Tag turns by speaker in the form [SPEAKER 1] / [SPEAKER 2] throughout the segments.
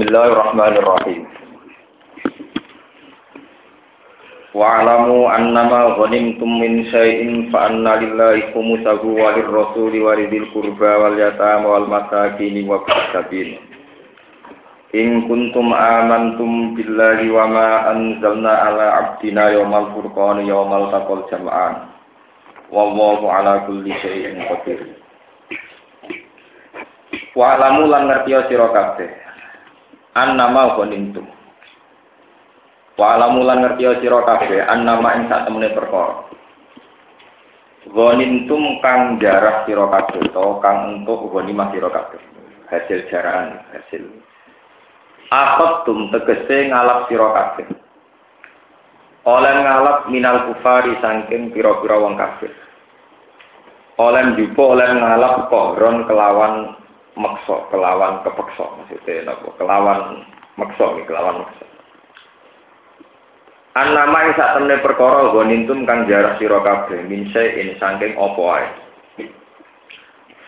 [SPEAKER 1] Bismillahirrahmanirrahim. Wa'lamu annama ghanimtum min syai'in fa anna lillahi khumsahu wa lirrasuli wa lidil qurba wal yatama wal masakin wa sabil. In kuntum amantum billahi wa ma anzalna ala abdina yawmal furqan yawmal taqal jam'an. Wallahu ala kulli syai'in qadir. Wa'lamu lan ngerti sira kabeh annama ghanimtum wa alamulan ngerti sira kabeh annama ing sak temene perkara. Ghanimtum kang jarah sira kabeh utawa kang entuk ghanimah sira kabeh. Hasil jaraan hasil. Tum tegese ngalap sira kabeh. Oleh ngalap minal kufari saking pira-pira wong kafir oleh jupo oleh ngalap kohron kelawan maksa kelawan kepeksa maksudnya napa kelawan maksa kelawan maksa An nama yang saat temne perkara gonintum kang jarah sira kabeh min ini saking apa ae.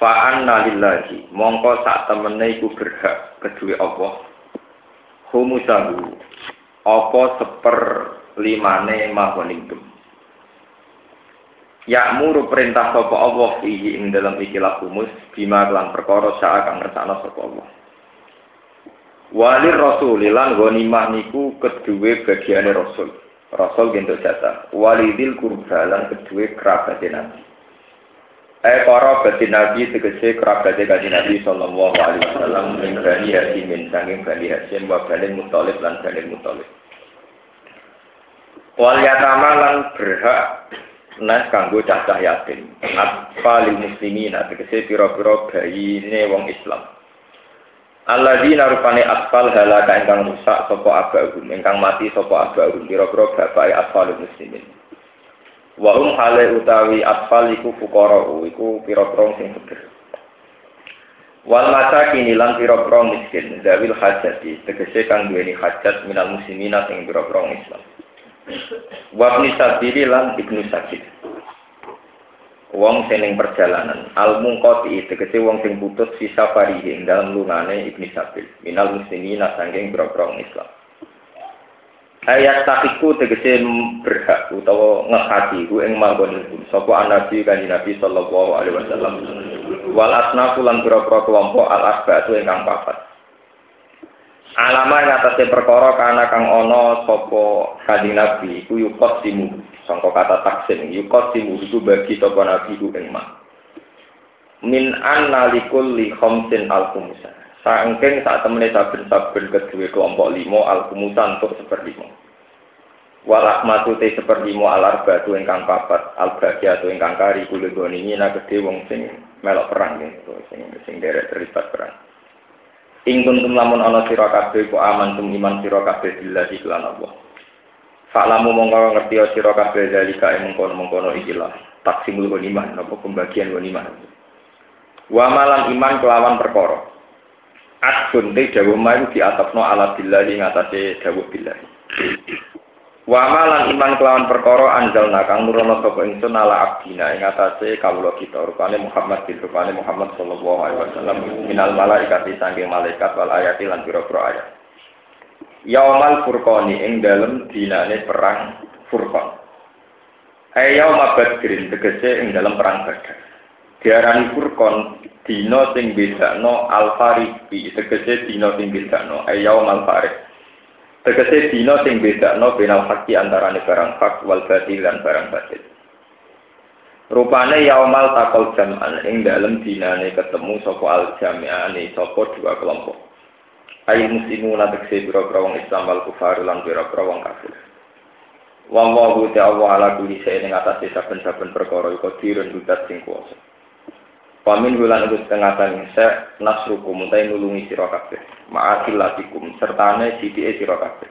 [SPEAKER 1] Fa anna lillahi mongko sak temene iku berhak kedue apa. Humusahu apa seper limane magonintum. Ya'muru perintah sapa Allah fihi ing dalam ikilah humus bima lan perkara sak kang ngersakno sapa Allah. Walir Rasul lan ghanimah niku kedue bagiane Rasul. Rasul gentuk jatah. Walidil kurba lan kedue kerabat Nabi. Eh para batin Nabi tegese kerabat kanjeng Nabi sallallahu alaihi wasallam min bani Hasim sanging bani Hasim wa bani Muthalib lan bani Muthalib. Wal yatama lan berhak Nah, kanggo cacah yatim. Atfalil muslimin, tegese pira-pira bayine wong Islam. Alladzina rupane atfal halaka ingkang rusak sapa abahum, ingkang mati sapa abahum, pira-pira bapake atfalul muslimin. Wa hum hale utawi atfal iku fuqara, iku pira-pira sing fakir. Wal masakin lan pira-pira miskin, dawil hajati, tegese kang duweni hajat minal muslimina sing pira-pira Islam. Wabni sabili lan ibnu sakit. Wong sing perjalanan, al mungkoti tegese wong sing putus sisa parihi dalam lungane ibnu sabil. Minal muslimin sanging boro Islam. Ayat takiku tegese berhak utawa ngehati ku ing manggon sapa nabi kanjeng Nabi sallallahu alaihi wasallam. Wal asnafu lan boro-boro kelompok al asbatu ingkang papat. Alama yang atasnya perkara karena kang ono sopo kanjeng nabi iku yukot simu sangka kata taksin yukot simu itu bagi sopo nabi iku ing min an nalikul li khomsin al kumusa sangking saat temene saben-saben kedua kelompok limo al kumusa untuk seperlimo walakmatu te seperlimo al arba tu ingkang papat al bagia tu ingkang kari kulit goni nyina gede wong sing melok perang gitu sing sing derek terlibat perang Ing kuntum lamun ana sira kabeh ku aman tum iman sira kabeh billahi lan Allah. Fa'lamu mongko ngerti sira kabeh dalika ing mengkono-mengkono ikilah. Taksimul iman napa pembagian iman. Wa malam iman kelawan perkara. Adun te dawuh mayu di atapno ala billahi ngatasé dawuh billahi. Wa malan iman kelawan perkara anjalna kang nurono sapa ingsun ala abdina ing atase kawula kita rupane Muhammad bin rupane Muhammad sallallahu alaihi wasallam minal malaikat saking malaikat wal ayati lan pira-pira ayat. Yaumal furqani ing dalem dinane perang Furqan. Ayau mabadrin tegese ing dalam perang Badar. Diarani Furqan dina sing bedakno al-fariqi tegese dina sing bedakno ayau mal-fariq Tegese dina sing bedakno benal haki antarane barang hak wal batil lan barang batil. Rupane yaumal takol jam'an ing dalem dinane ketemu sapa al jami'ane sapa dua kelompok. Ayo muslimu na tegese biro-biro wong Islam wal kufar lan biro-biro wong kafir. Wong wa ta'ala ala kulli shay'in ing atase saben-saben perkara iku dirun dudat sing kuwasa. Pamin bulan itu setengah tani se nasrukum mutai nulungi sira kabeh. Ma'akilatikum sertane sithike sira kabeh.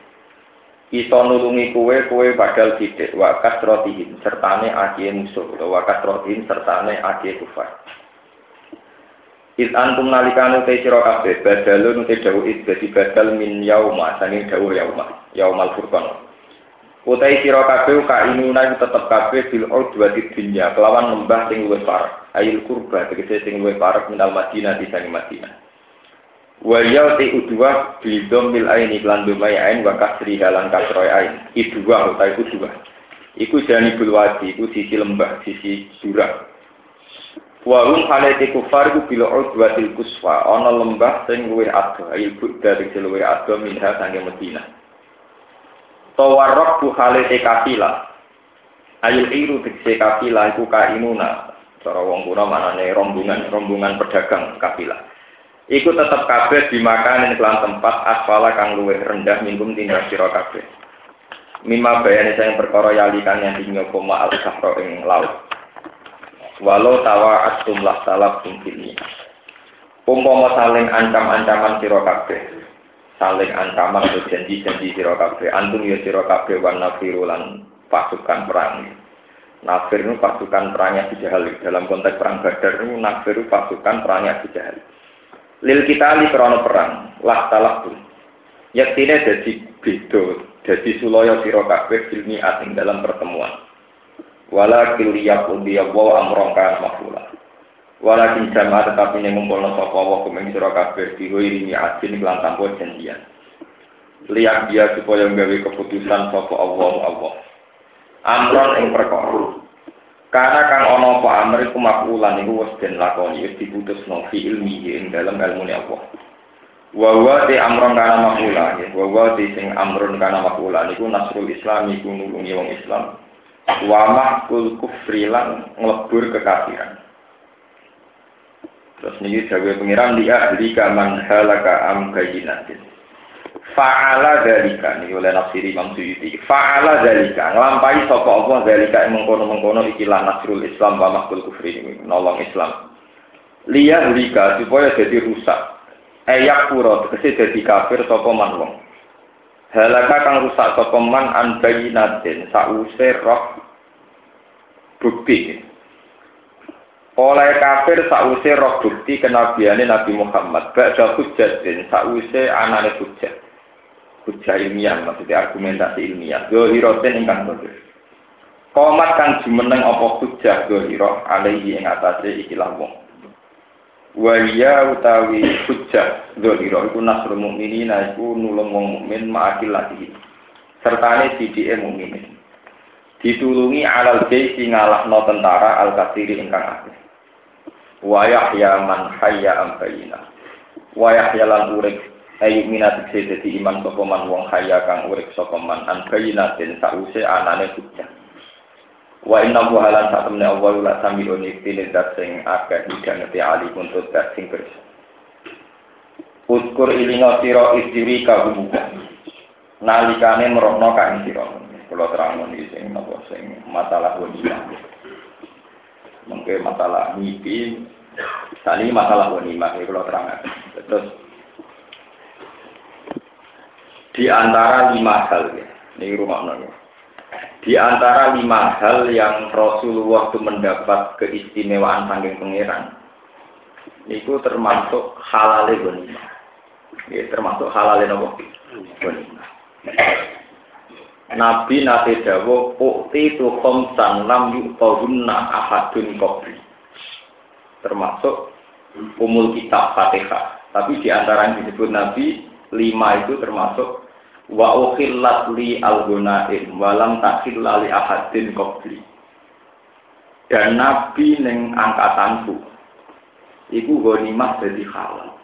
[SPEAKER 1] Iso nulungi kue kue badal sithik wa kasrotihim sertane akie musuh utawa wa kasrotihim sertane akie kufar. It antum nalikanu te sira kabeh badalun te dawuh dadi badal min yauma sanging dawuh yauma yaumal furqan. Utai sira kabeh ka inuna tetep kabeh bil udwati dunya kelawan lembah sing luwih parek ayil kurba tegese sing luwih parek minal Madinah di sangi Madinah. Wa ya ti udwa bi dhammil aini lan dumai ain wa kasri halan kasroy ain. Idwa utai udwa. Iku janibul wadi, iku sisi lembah, sisi jurang. Wa hum halati kufar iku bila udwatil kuswa, ana lembah sing luwih adoh, ayo dari luwih adoh minha sange Madinah. Tawarrok bu halati kafila. Ayul iru tegese kafila iku kainuna. Cara wong kuna manane rombongan, rombongan pedagang kafilah. Iku tetap kabeh dimakan ing kelan tempat asfala kang luwih rendah minggum tindak sira kabeh. Mima bayane saya perkara yalikan yang dinyo koma al sahro ing laut. Walau tawa atum lah salaf ini. Umpama saling ancam-ancaman sira kabeh. Saling ancaman atau janji-janji sira. Antum ya sira kabeh nafiru pasukan perang. Nafir itu pasukan perangnya Abu Jahal. Dalam konteks perang Badar itu Nafir itu pasukan perangnya Abu Jahal lil kita li krono perang lah talak pun yaktine jadi beda jadi suloyo siro kabeh dalam pertemuan wala kiliyak dia wa amrong kan mafula wala jamaah tetapi yang ngumpulno sapa wa kumeng sira kabeh dihoiri mi asin kelan tanpa janjian liak dia supaya gawe keputusan sapa Allah Allah amron ing perkara karena kang ono apa amr iku makulan wis den lakoni wis diputusno fi ilmi ing dalam ilmu Allah. Wa wa di amron kana makula ya wa wa di sing amron kana makula niku nasrul Islam iku nulungi wong Islam. Wa mahkul kufri lan kekafiran. Terus niki dawuh pengiran dia ahli kaman halaka am kayinatin. Fa'ala dalika ini oleh nafsiri Imam Suyuti. Fa'ala dalika nglampahi sapa Allah dalika mengkono-mengkono ikilah nasrul Islam wa mahkul kufri ini nolong Islam. Liya dalika supaya jadi rusak. Ayak pura tegese jadi kafir sapa man wong. Halaka kang rusak sapa man an bayinatin sause roh bukti. Oleh kafir sause roh bukti kenabiane Nabi Muhammad. Ba'da hujjatin sause anane hujjat hujah ilmiah maksudnya argumentasi ilmiah. Zohirotin ingkang bodoh komat kang jumeneng apa hujah zohiro alaihi ing atase ikilah wong. Waya utawi hujah zohiro iku nasrul mukminin iku nulung wong mukmin ma'akil lagi. Sertane sidike mukminin. Ditulungi alal baiti ngalahno tentara al kasiri ingkang akeh wa yahya man hayya am bayina wa yahya lan urip ayu minat dadi iman sapa man wong kaya kang urip sapa man an bayinatin sause anane hujjah wa inna hu halan satemne Allah la samiun iktine dat sing akeh hidangete ali untuk dat sing kersa Uskur ilinga sira istiri kabuka nalikane merokno kain sira. Kula terang iki sing napa sing masalah wanita mungkin masalah mimpi tadi masalah wanita kalau terang terus di antara lima hal ya, ini rumah nanya. Di antara lima hal yang Rasulullah itu mendapat keistimewaan saking pangeran, itu termasuk halal ghanimah. Ya, termasuk halal nopo ghanimah. Nabi nate dawo ukti tu khamsan lam yuqahunna ahadun qabri. Termasuk umul kitab Fatihah. Tapi di antara yang disebut Nabi lima itu termasuk wa ukhillat li al-gunaim walam takhil li ahadin qabli dan nabi ning angkatanku iku ghanimah dadi halal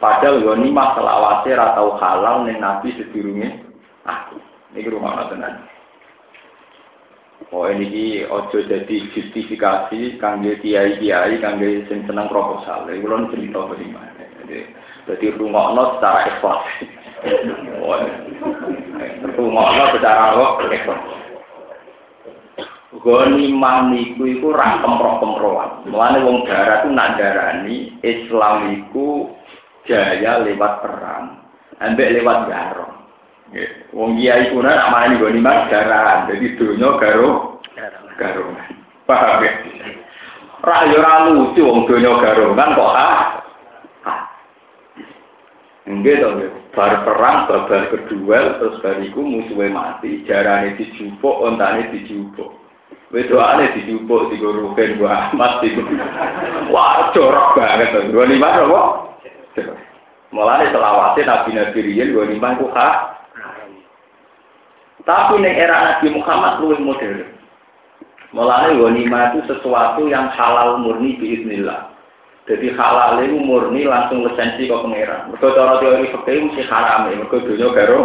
[SPEAKER 1] padahal ghanimah selawase ra tau halal ning nabi sedurunge aku iki rumah tenan Oh ini ojo jadi justifikasi kangge kiai kiai kangge sing seneng proposal. Iku lho cerita bagaimana. Jadi jadi rungokno secara ikhlas. Rungokno secara apa? Goni maniku iku ra kemproh-kemprohan. Mulane wong darat ku nak darani Islam jaya lewat perang, ambek lewat garong. Wong kiai kuna nak mani goni mas darat, jadi dunia garo garong. Paham ya? Ra yo ra lucu wong dunia garongan kok ah Enggak dong, bar perang, babar kedua, terus bariku musuhnya mati, jarane dijupuk, ontane dijupuk. Wedoane dijupuk, digurukin, gua amat, Wah, jorok banget, dua lima apa? Mulane selawase nabi-nabi riyen ghanimah ku hak. Tapi ning era Nabi Muhammad luwih modern. Mulane ghanimah itu sesuatu yang halal murni biiznillah. Jadi halal itu murni langsung lisensi ke pangeran. Mergo cara teori fikih mesti haram, mergo dunya garo.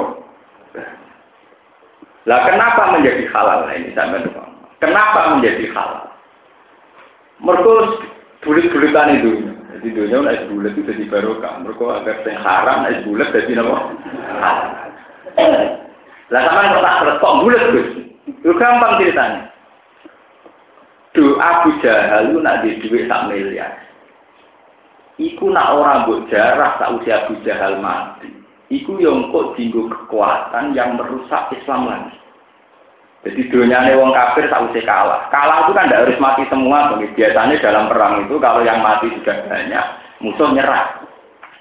[SPEAKER 1] Lah kenapa menjadi halal nah, ini sampai Kenapa menjadi halal? Mergo bulit-bulitan itu. Jadi dunia naik bulat itu jadi barokah. Mergo agar yang haram naik bulat jadi apa? Lah sama kok tak terus bulat Gus. Itu gampang ceritanya. Doa Abu Jahal itu nak di duit sak miliar. Iku nak orang buat jarah tak usia Abu Jahal mati. Iku yang kok tinggu kekuatan yang merusak Islam lagi. Jadi dunia wong kafir tak usah kalah. Kalah itu kan tidak harus mati semua. Biasanya dalam perang itu kalau yang mati sudah banyak, musuh nyerah.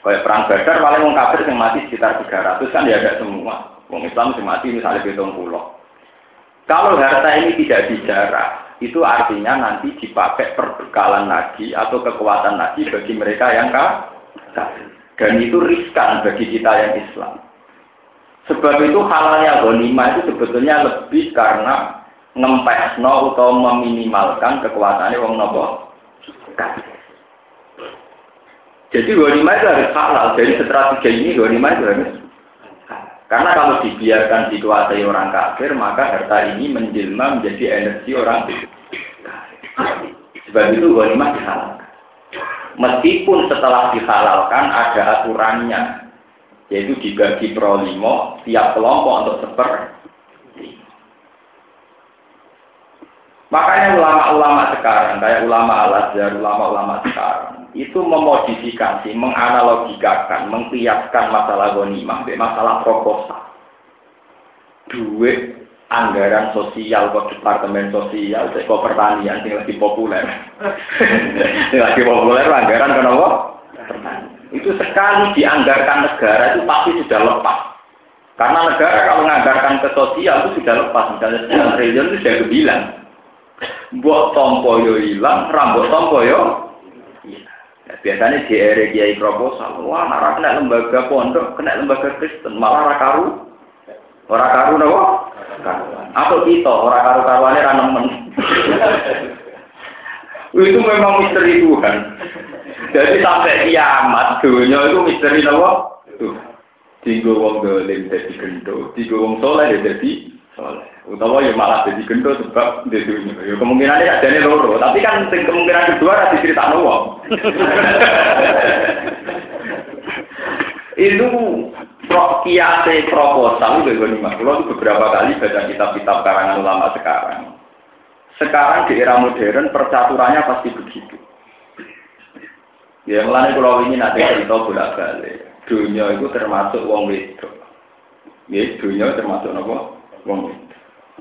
[SPEAKER 1] Kayak perang Badar paling wong kafir yang mati sekitar 300 kan ya ada semua. Wong Islam yang mati misalnya hitung pulau. Kalau harta ini tidak dijarah, itu artinya nanti dipakai perbekalan lagi atau kekuatan lagi bagi mereka yang kafir. Dan itu riskan bagi kita yang Islam. Sebab itu halalnya ghanimah itu sebetulnya lebih karena ngempesno atau meminimalkan kekuatannya wong nopo. Jadi ghanimah itu harus halal. Jadi strategi ini ghanimah itu harus karena kalau dibiarkan dikuasai orang kafir, maka harta ini menjelma menjadi energi orang kafir. Sebab itu ghanimah dihalalkan. Meskipun setelah dihalalkan ada aturannya, yaitu dibagi pro limo, tiap kelompok untuk seper. Makanya ulama-ulama sekarang, kayak ulama al-azhar, ulama-ulama sekarang, itu memodifikasi, menganalogikakan, mengkiaskan masalah ghanimah masalah proposal. Duit anggaran sosial kok departemen sosial kok pertanian yang lagi populer. yang lagi populer anggaran kenapa? Itu sekali dianggarkan negara itu pasti sudah lepas. Karena negara kalau menganggarkan ke sosial itu sudah lepas. Misalnya sekian triliun itu sudah kebilang. Buat tompo yo hilang, rambut tompo yo Ya, biasanya area kiai proposal, wah nara kena lembaga pondok, kena lembaga Kristen, malah ora karu, ora karu nopo, atau kita ora karu karuannya ranemen. itu memang misteri Tuhan. Jadi sampai kiamat dunia itu misteri nopo. Tiga wong dolim jadi gendo, tiga wong soleh jadi soleh. Utawa ya malah jadi gendut sebab di dunia. Ya kemungkinannya ada nih loro, tapi kan kemungkinan kedua ada cerita wong. itu kiase proposal gue nih mas. itu beberapa kali baca kitab-kitab karangan ulama sekarang. Sekarang di era modern percaturannya pasti begitu. Ya mulai kalau ini nanti cerita bolak balik. Dunia itu termasuk wong wedok. Ya dunia termasuk apa? Wong.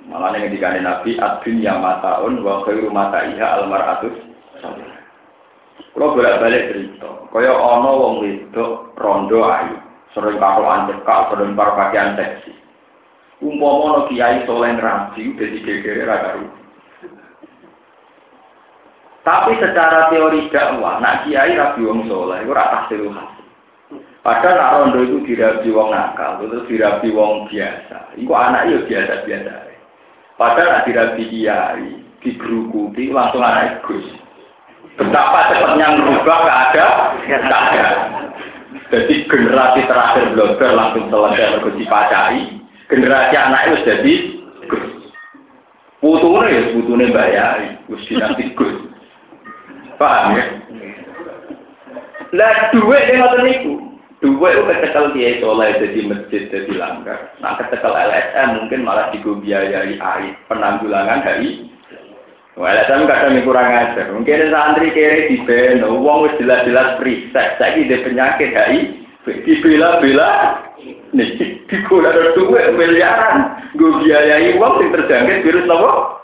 [SPEAKER 1] Malah yang dikani Nabi, adun yang mataun, wa khairu mata iha almaratus. Kalau bolak-balik cerita, kaya ono wong wedok rondo ayu, sering karoan cekak, sering pakaian seksi. Umpama no kiai soleh rapi, udah digegere ragaru. Tapi secara teori dakwah, nak kiai rabi wong soleh, itu rata. Padahal nak rondo itu dirabi wong nakal, itu dirabi wong biasa. Iku anak itu biasa-biasa. Padahal di rabi kiai, digerukuti langsung anak Gus. Betapa cepatnya merubah keadaan, ada. Jadi generasi terakhir blogger langsung selesai mergo dipacari. Generasi anak itu jadi Gus. Putune ya putune bayari, Gus dinasti Gus. Paham ya? Lah duit yang ngoten niku. Dua itu kecekel kiai soleh jadi masjid jadi langgar. Nah kecekel LSM mungkin malah digobiayai air penanggulangan dari Wah, LSM kadang kurang ajar. Mungkin santri kere di beno, uang wis jelas-jelas preset. Saya ini penyakit HI, dibela-bela. Nih, dikulah ada dua miliaran. Gue biayai uang yang terjangkit virus apa?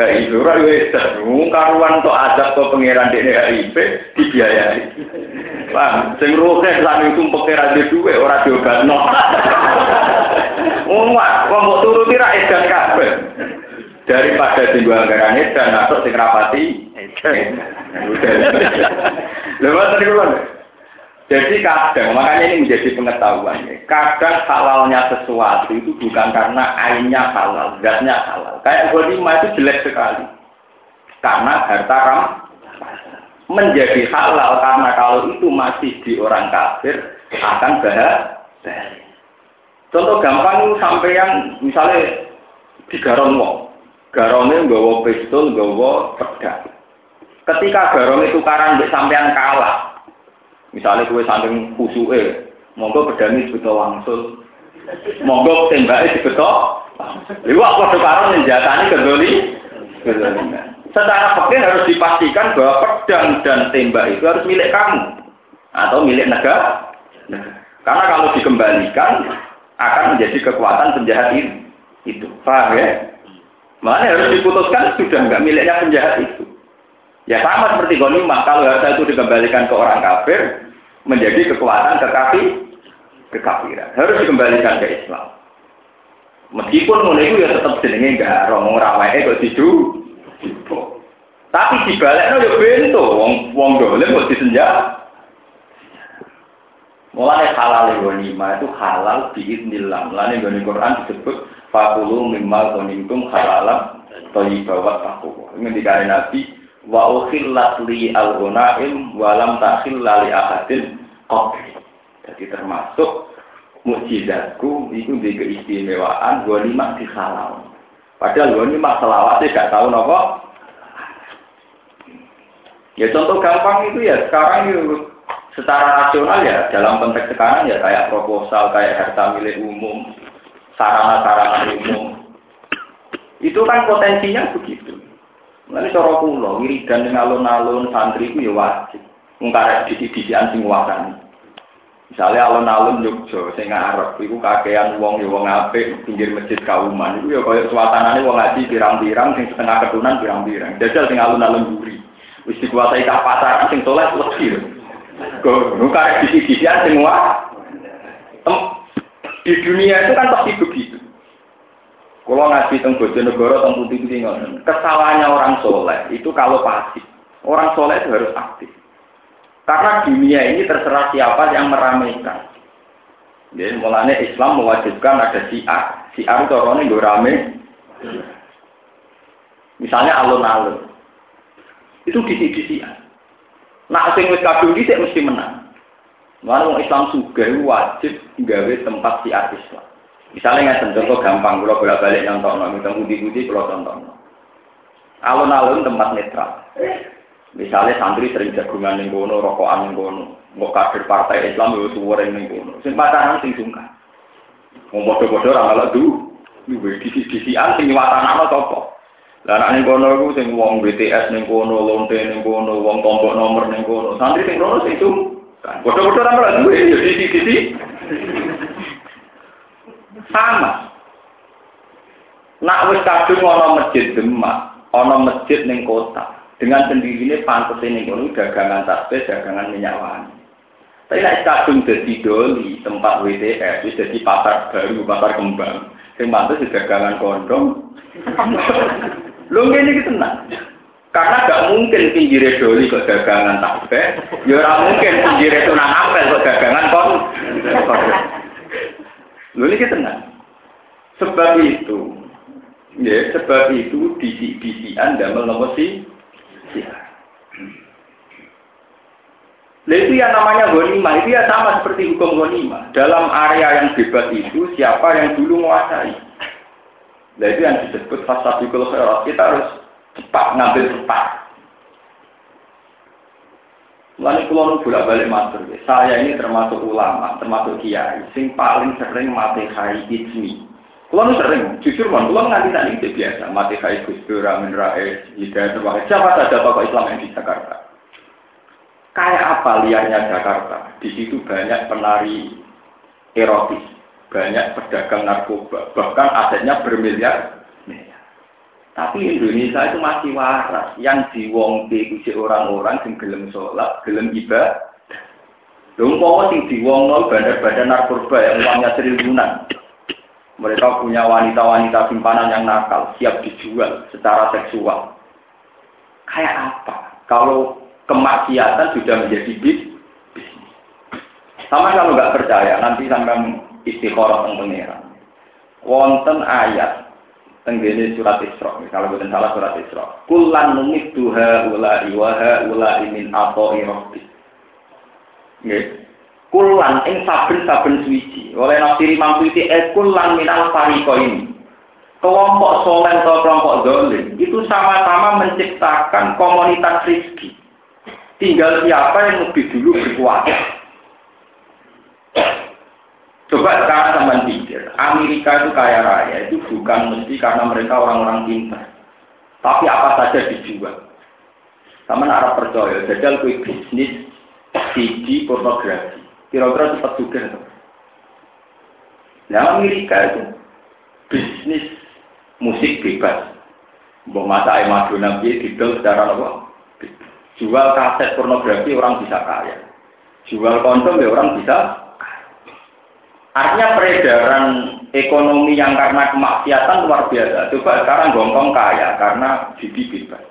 [SPEAKER 1] HIV ora wis karuan tok adab kok pangeran dekne HIV dibiayai. Paham? Sing rohe lan itu tumpeke ra duwe ora diobatno. Wong wong kok turuti ra edan kabeh. Daripada tinggu anggaran dan atau sing rapati. Lewat tadi. Jadi kadang, makanya ini menjadi pengetahuan. Kadang halalnya sesuatu itu bukan karena ainnya halal, zatnya halal. Kayak lima itu jelek sekali. Karena harta ram menjadi halal karena kalau itu masih di orang kafir akan bahaya. Contoh gampang sampai yang misalnya di garon wong. Garonnya nggawa pistol, nggawa pedang. Ketika garong itu karang sampean kalah, Misalnya kue saking kusuke, monggo pedani sebetul wangsul, monggo tembaknya sebetul. Liwat kode karo menjatani kedoli, Secara fakir harus dipastikan bahwa pedang dan tembak itu harus milik kamu atau milik negara. Karena kalau dikembalikan akan menjadi kekuatan penjahat ini. Itu, paham ya? Makanya harus diputuskan sudah nggak miliknya penjahat itu. Ya sama seperti ghanimah, kalau harta itu dikembalikan ke orang kafir, menjadi kekuatan kekafir, kekafiran. Harus dikembalikan ke Islam. Meskipun mulai itu ya tetap jenenge enggak romong ramai kok didu. Tapi dibaliknya ya bento, wong wong dolim kok disenja. Mulai halal ghanimah itu halal biiznillah. Mulai di Quran disebut fakulu mimma ghanimtum halalam thayyibah wa taqwa. Ini dikari Nabi wa ukhillat li al-ghanaim wa lam takhilla li ahadin qabli. Jadi termasuk mukjizatku itu di keistimewaan lima di halal. Padahal lima selawatnya gak tahu nopo. Ya contoh gampang itu ya sekarang itu secara rasional ya dalam konteks sekarang ya kayak proposal kayak harta milik umum sarana-sarana umum itu kan potensinya begitu Nanti cara kula wiridan ning alun-alun santri ku ya wajib. Wong karek disi-disian sing wakani. Misalnya alun-alun Jogja sing ngarep iku kakean wong ya wong apik pinggir masjid kauman iku ya kaya suasanane wong ngaji pirang-pirang sing setengah ketunan pirang-pirang. Jajal sing alun-alun buri. Wis dikuasai ka pasar sing soleh wedi. Kok nu karek disi-disian sing Di dunia itu kan pasti begitu. Kalau ngaji tentang Bojonegoro tentang putih putih Kesalahannya orang soleh itu kalau pasif. Orang soleh itu harus aktif. Karena dunia ini terserah siapa yang meramaikan. Jadi mulanya Islam mewajibkan ada siar. Siar itu orangnya gue rame. Misalnya alun-alun. Itu disi-disian. Nah, sing wis kadung mesti menang. Mana Islam juga wajib gawe tempat siar Islam. Misalnya nggak contoh gampang, kalau bolak balik nonton, nonton, kita budi-budi kalau tonton. Alun-alun tempat netral. Misalnya santri sering jagungan yang kono, rokokan yang kono, nggak kader partai Islam itu suara yang kono. Pacaran sing sungkan. Mau bodoh-bodoh orang kalau du, disi-disian sing nyewatan apa topo. Lah ning kono iku sing wong BTS ning kono, lonte ning kono, wong tombok nomor ning kono. Santri sing kono sing. Bodoh-bodoh orang kalau duwe disi-disi. Sama. Nak wis kadung ana masjid Demak, ana masjid ning kota. Dengan sendirinya pantas ini kono dagangan tasbih, dagangan minyak wangi. Tapi nek kadung dadi doli tempat WTS, wis dadi pasar baru, pasar kembang. Sing pantes dagangan kondom. Lho ngene iki tenang. Karena gak mungkin pinggir doli kok dagangan tasbih, ya ora mungkin pinggir tunang apel kok dagangan kon. Lho ini tenang. Sebab itu, ya sebab itu disi anda nomor si Nah itu yang namanya gonima, itu ya sama seperti hukum gonima. Dalam area yang bebas itu, siapa yang dulu menguasai. Nah itu yang disebut fasabikul khairat. Kita harus cepat ngambil cepat. Lalu kalau bolak balik matur, saya ini termasuk ulama, termasuk kiai, sing paling sering mati hai ismi. Kalau sering, jujur man, kalau nganti tadi itu biasa, mati hai Gus Dur, Amin Rais, Hidayat Terwahid, siapa saja tokoh Islam yang di Jakarta. Kayak apa liarnya Jakarta? Di situ banyak penari erotis, banyak pedagang narkoba, bahkan asetnya bermiliar tapi Indonesia itu masih waras. Yang diwongke uji orang-orang yang gelem sholat, gelem ibadah. Lho mau sing diwongno bandar-bandar narkoba yang uangnya triliunan. Mereka punya wanita-wanita simpanan yang nakal, siap dijual secara seksual. Kayak apa? Kalau kemaksiatan sudah menjadi bisnis. Sama kalau nggak percaya, nanti sampai istikharah tentang pengiran. Wonten ayat tenggene surat Isra, kalau bukan salah surat Isra. Kulan numit duha ula iwaha ula imin atau irobbi. Kulan ing saben-saben suci. Oleh nafsiri mampu itu eh kulan minal fariko ini. Kelompok soleh atau kelompok dolim itu sama-sama menciptakan komunitas rizki. Tinggal siapa yang lebih dulu berkuasa. Coba sekarang teman Amerika itu kaya raya itu bukan mesti karena mereka orang-orang pintar. Tapi apa saja dijual. Sama Arab percaya, jajal kue bisnis siji pornografi. Kira-kira cepat juga. Nah Amerika itu bisnis musik bebas. Mbok masa Madonna di didol secara apa? Jual kaset pornografi orang bisa kaya. Jual kondom ya orang bisa Artinya peredaran ekonomi yang karena kemaksiatan luar biasa. Coba sekarang Hongkong kaya karena judi bebas.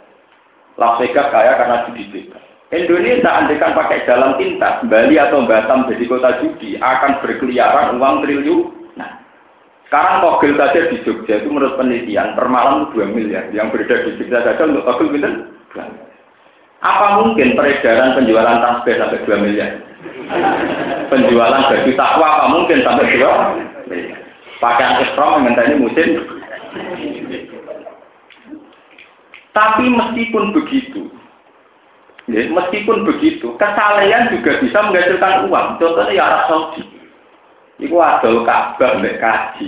[SPEAKER 1] Las Vegas kaya karena judi bebas. Indonesia andekan pakai jalan tinta, Bali atau Batam jadi kota judi akan berkeliaran uang triliun. Nah, sekarang togel saja di Jogja itu menurut penelitian per malam 2 miliar. Yang beredar di Jogja saja untuk togel itu Apa mungkin peredaran penjualan tasbih sampai 2 miliar? penjualan baju takwa apa mungkin sampai dua pakaian ekstrom ini musim. Tapi meskipun begitu ya, meskipun begitu kesalehan juga bisa menghasilkan uang. Contohnya ya Arab Saudi. Itu adol kabar mbak kaji.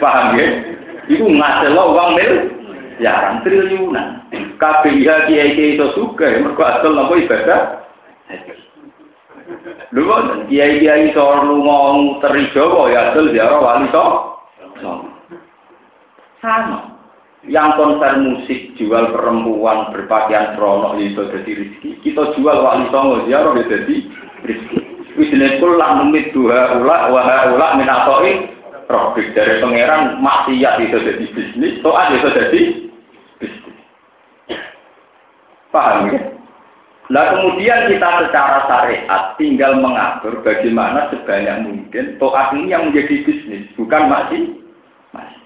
[SPEAKER 1] Paham ya? Itu ngasil uang mil ya triliunan. KBIH kiai kiai itu juga mereka adol nopo ibadah Lho kok kiai-kiai soal lunga teri Jawa ya adol ziarah wali so. Sama. Yang konser musik jual perempuan berpakaian seronok ya itu jadi rezeki. Kita jual wali songo ziarah ya jadi rezeki. Wis jenis kula numit dua ula wa ula min atoi profit dari pangeran maksiat itu jadi bisnis, toat itu jadi bisnis. Paham ya? Nah kemudian kita secara syariat tinggal mengatur bagaimana sebanyak mungkin toat ini yang menjadi bisnis, bukan masih masih.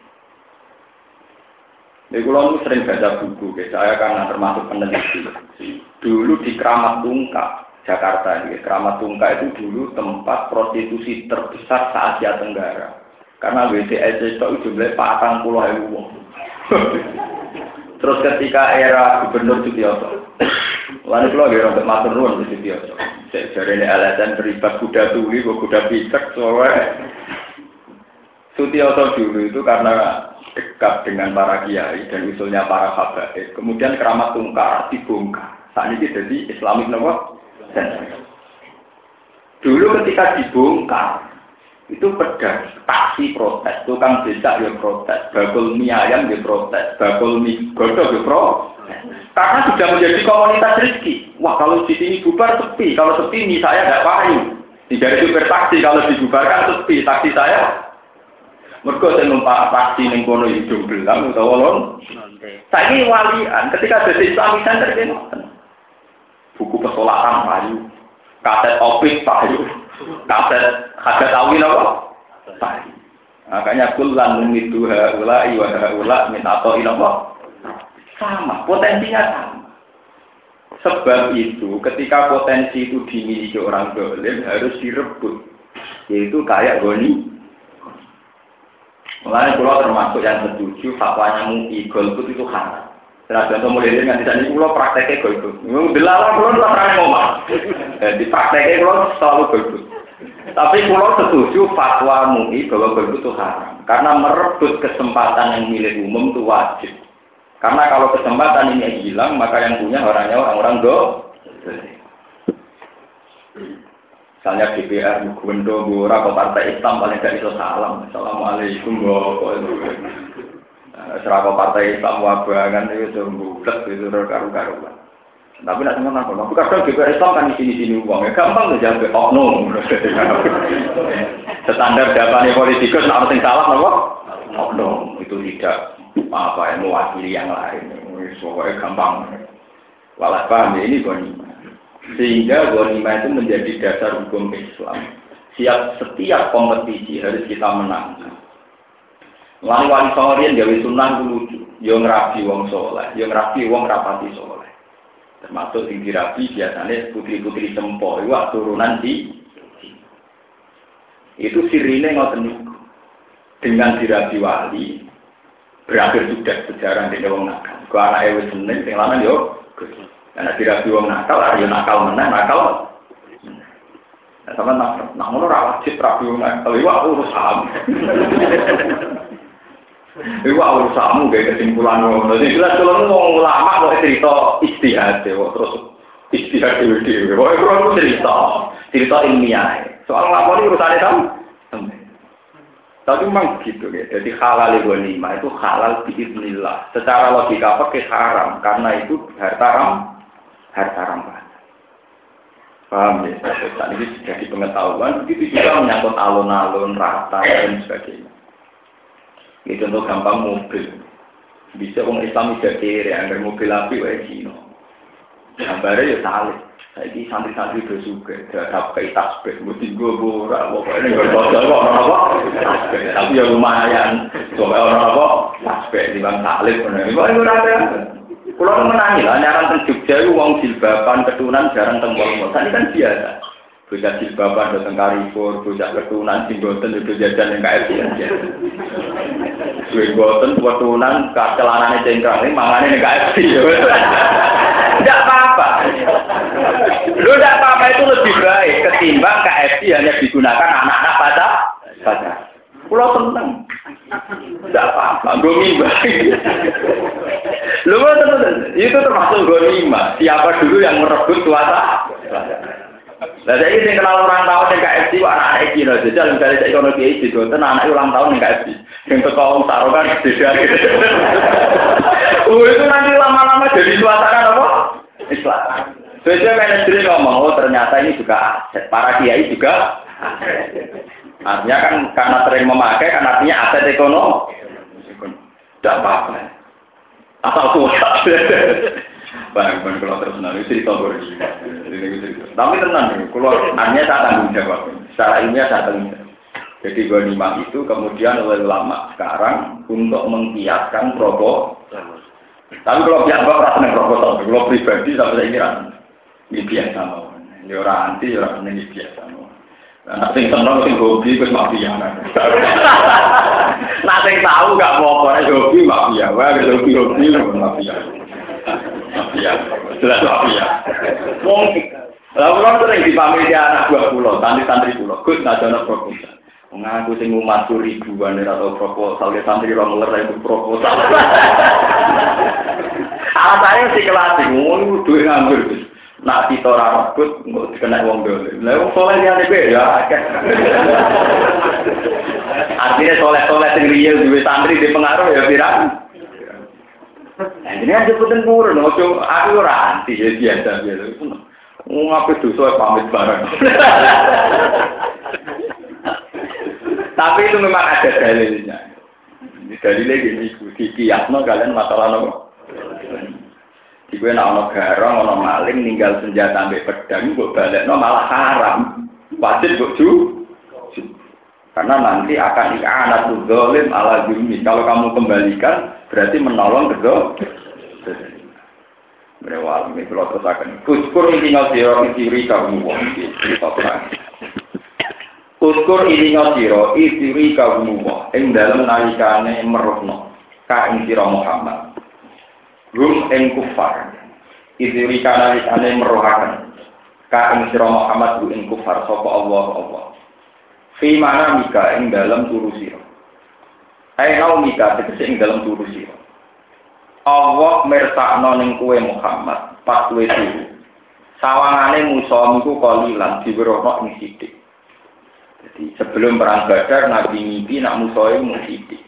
[SPEAKER 1] Jadi kalau sering baca buku, saya karena termasuk peneliti. Dulu di Keramat Tungkak, Jakarta, di Keramat Tungkak itu dulu tempat prostitusi terbesar se Asia Tenggara. Karena WTS itu jumlahnya patang ribu. Terus ketika era Gubernur Sutioso, lalu kalau dia untuk matur nuwun di Sutioso, jadi ini alasan beribat kuda tuli, kuda picek, soalnya. Sutioso dulu itu karena dekat dengan para kiai dan usulnya para habaib, kemudian keramat tungkar dibongkar. Saat ini jadi Islamic nopo Dulu ketika dibongkar, itu pedas, taksi protes, tukang becak ya protes, bakul mie ayam ya protes, bakul mie godok ya protes. Karena sudah menjadi komunitas rezeki. Wah kalau di sini bubar sepi, kalau sepi mie saya tidak payu. Tidak super taksi, kalau dibubarkan sepi, taksi saya. Mereka saya numpak taksi yang kono hidung belang, atau walon. Saya ini walian, ketika ada Islamic Center, buku pesolatan payu, kaset opik payu, kaset kaset awin apa? Makanya kulan itu haula wa haula min atau apa? Sama, potensinya sama. Sebab itu ketika potensi itu dimiliki orang dolim harus direbut. Yaitu kayak goni. Mulai pulau termasuk yang setuju fatwanya MUI golput itu haram. Nah, contoh mulai dari nanti tadi pulau prakteknya golput. Dilarang pulau tak pernah ngomong. Di prakteknya pulau selalu golput. Tapi pulau setuju fatwa MUI bahwa golput itu haram. Karena merebut kesempatan yang milik umum itu wajib. Karena kalau kesempatan ini hilang, maka yang punya orangnya orang-orang do. Misalnya DPR, Gubernur, Bora, atau Partai Islam paling gak itu salam. Assalamualaikum, Bapak. Serapa Partai Islam wabangan itu bulat itu karu-karuan. Tapi nak cuma aku, aku kadang juga Islam kan di sini sini uang, ya gampang tuh jawab oknum. Standar jawabannya politikus, nak yang salah, nopo oknum itu tidak apa yang mewakili yang lain. Pokoknya gampang. Walau paham ya ini goni. Sehingga ghanimah itu menjadi dasar hukum Islam. Siap setiap kompetisi harus kita menang. Lalu wali songorin gawe sunnah lucu, yo ngrabi wong soleh, yo ngrabi wong rapati soleh. Termasuk sing dirabi biasanya putri-putri sempo, itu turunan di itu sirine ngoten. Dengan dirabi wali berakhir sudah sejarah di wong nakal. Ku anak ewe seneng sing lanang yo karena dirabi wong nakal, yo nakal meneh, nakal. Sama nak nak ngono ra wajib rabi wong nakal. Iku urusanmu gak kesimpulan ngono. Jadi jelas kalau ngomong ulama kok cerita istihad ya, terus istihad dewe dewe. Pokoknya kalau cerita, cerita ilmiah. Soal lapor urusannya kamu. Tapi memang begitu ya. Jadi halal lima itu halal biiznillah. Secara logika pakai haram karena itu harta ram, harta ram. Paham ya? Saat ini jadi pengetahuan. Begitu juga menyangkut alun-alun, rata dan sebagainya. Ini contoh gampang mobil. Bisa orang Islam tidak kiri, agar mobil api wae Cina. Gambarnya ya salib. Saya santri-santri itu juga, tidak kayak tasbih, mesti gue borak, pokoknya gue bocor kok orang apa, tapi ya lumayan, coba orang apa, tasbih di bang salib, ini gue ada. Kalau menangi lah, nyaran ke Jogja, uang jilbaban, ketunan, jarang tembok, tadi kan biasa. Bocah jilbaban datang karifur, bocah ketunan singgoten itu jajan yang KFC aja. Singgoten ketunan celanane cengkrang ini mangane yang KFC. Tidak apa-apa. Lu tidak apa-apa itu lebih baik ketimbang KFC hanya digunakan anak-anak pada pada. Pulau seneng. Tidak apa-apa, gue baik. Lu itu termasuk gue Siapa dulu yang merebut kuasa? Nah, saya ini kenal orang tahun yang KFC, wah anak iki loh. Jadi misalnya saya kono kiai di Gonten, anak ulang tahun yang KFC. Yang teko wong taruhan beda gitu. Oh itu nanti lama-lama jadi suasana apa? Islam. Sesuai manajer ngomong, oh ternyata ini juga aset. Para kiai juga Artinya kan karena sering memakai, kan artinya aset ekonomi. Tidak apa-apa. Asal kuat. Bang, bang kalau terus nanti cerita berarti. Tapi tenang nih, kalau hanya saya tanggung jawab. Secara ilmiah saya tanggung jawab. Jadi ghanimah itu kemudian oleh ulama sekarang untuk mengkiaskan propo. Tapi kalau pihak bapak rasa proposal, kalau pribadi sampai saya kira ini biasa mau. Ini orang anti, orang ini biasa mau. Nah, sing seneng sing hobi wis mafia. Nah, sing tahu gak mau apa hobi mafia, wae hobi hobi mafia. Mafia, jelas mafia. Wong Lalu kan sering dipamit di anak buah pulau, santri-santri pulau. Gus nasional proposal. Mengaku sing umat ribuan atau proposal, ya santri orang ngeler itu proposal. Alasannya sih kelasik, ngomong duit nganggur. Nak kita ora rebut, nggak dikena wong dole. Lah wong soleh ya beda. Artinya soleh-soleh sing riya duwe santri di pengaruh ya pirang. Nah, ini aja pun purun, ojo aku ora anti ya biasa biasa. Ngapain dosa pamit bareng. Tapi itu memang ada dalilnya. Dalilnya gini, di kiasno kalian masalah nopo. Di gue nak garong, ono maling, ninggal senjata sampai pedang, gue balik no malah haram. Wajib gue ju. Karena nanti akan anak tuh dolim ala jumi. Kalau kamu kembalikan, berarti menolong kedua. Mereka ini kalau. Kuskur ini tinggal siro isiri kamu wong terang. Kuskur ini tinggal siro isiri kamu wong. Ing dalam nalikane merohno. Ka ing siro Muhammad. Rum ing kufar. Isiri nalikane merohakan. Ka ing siro Muhammad ru ing kufar. Sopo Allah Allah. Fi mana mika ing dalam turu siro. Hai nau mika tegese ing dalam turu siro. Allah mersakno ning kuwe Muhammad pas kowe turu. Sawangane musa niku kolilan diwerono ing sithik. Jadi sebelum perang Badar Nabi mimpi nak musuhe mu sithik.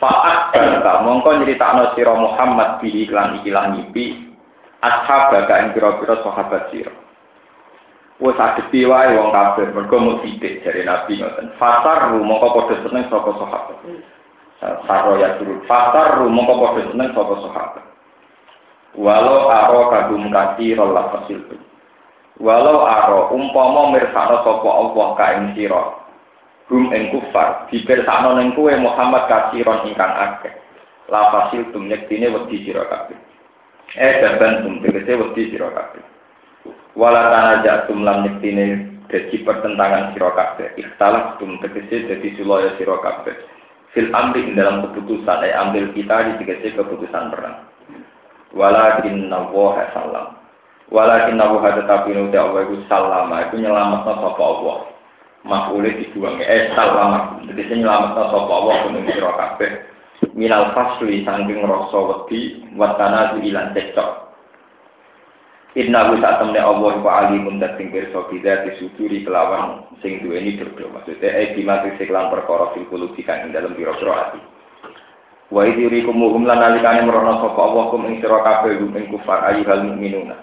[SPEAKER 1] Fa'at bangka mongko nyeritakno sira Muhammad bi iklan ikilah mimpi ashab baga ing pira-pira sahabat sira. Wes adepi wae wong kafir mergo mu sithik jare Nabi ngoten. Fasar mongko padha seneng saka sahabat. Saro ya turun. Fasar rumah kok kode seneng sopo sahabat. Walau aro kagum kasih rolah fasil Walau aro umpama mirsakno sapa Allah ka ing sira. Hum ing kufar dipirsakno ning kowe Muhammad kasiron ingkang akeh. La fasil tum nyektine wedi sira. Eh jaban tum tegese wedi sira kabeh. Wala tanaja tum lam nyektine dadi pertentangan sira kabeh. Ikhtalaf tum tegese dadi sulaya sira kabeh. Fil amri dalam keputusan, eh ambil kita di tegese keputusan perang. Walakin nawaha salam. Walakin nabu hada tapi nuti Allah itu salama itu nyelamat sapa Allah. Makule dibuang eh salama. Jadi saya nyelamat sapa Allah kuning sira kabeh. Minal fasli saking rasa wedi watana ilan cekcok. Inna hu saat temne Allah wa alimun dat sing pirsa bida disuduri kelawan sing duweni dodo. Maksudnya eh dimati seklan perkara fil kulubi kang dalam biro-biro ati. Wa idirikum muhum lan nalikane merono sapa Allah kum ing sira kabeh ing kufar ayyuhal mukminuna.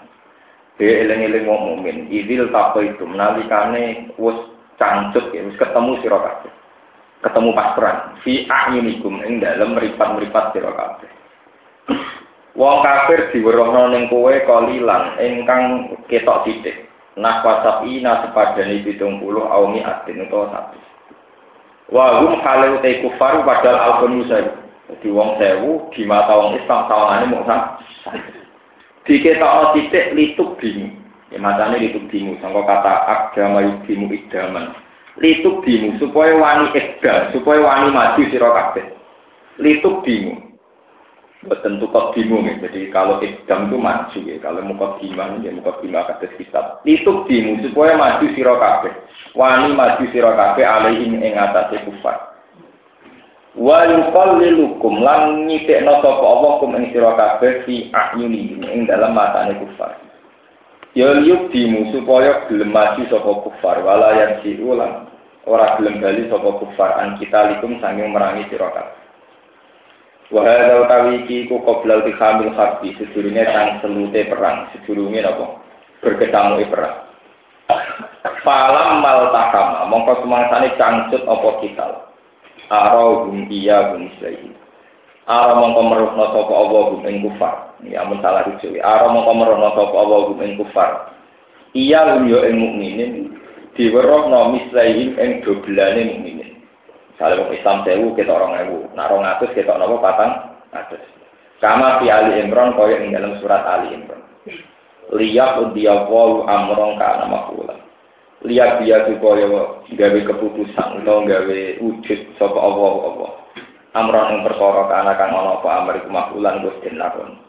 [SPEAKER 1] Dia eling-eling wong mukmin, tako itu nalikane wis cangcut ya, wis ketemu sira kabeh. Ketemu pas fi a'yunikum ing dalem meripat-meripat sira kabeh. Wong kafir diwerohno ning kowe kalilan ingkang ketok titik. Nah wasap ina sepadane 70 aumi atin utawa satu. Wa hum halu te kufar padahal alkun musa. Jadi wong sewu di mata wong Islam sawangane mung diketokno titik lituk bimu. Ya macane lituk bimu sangka kata agama yudimu idaman. Lituk bimu supaya wani ega, supaya wani maju sira kabeh. Lituk bimu. Betul kok bimu ya. Jadi kalau idam itu maju ya. Kalau muka biman ya muka bima kata kitab. Lituk bimu supaya maju sira kabeh. Wani maju kabeh alaihim ing atase kufar. wa yuqallilukum lan nyitekno sapa Allah kum ing sira kabeh fi ayuni ing dalam matane kufar ya dimu supaya gelem maju sapa kufar wala yang ulang ora gelem bali sapa kufar an kita likum sanging merangi sira wa hadza utawi iki ku qoblal dikhamil harbi sedurunge tang selute perang sedurunge napa berketamu perang Falam mal takama, mongko semangsane cangcut apa kita. arahum iya hum islaihi Ara mongko meruhna sapa Allah hum ing kufar. Ya mun salah rujuk. Ara mongko meruhna sapa Allah hum ing kufar. Iya hum yo ing mukminin diwerohna mislaihi ing dobelane mukminin. Misalnya wong Islam sewu kita orang ewu, nah orang atus kita nopo patang atus. Kama fi Ali Imran kaya ing dalam surat Ali Imran. Liyak udiyawu amrong kana makulah lihat dia supaya gawe keputusan atau gawe wujud sapa Allah Allah. Amron yang perkara kana kang ana apa amri kumakulan Gus den lakon.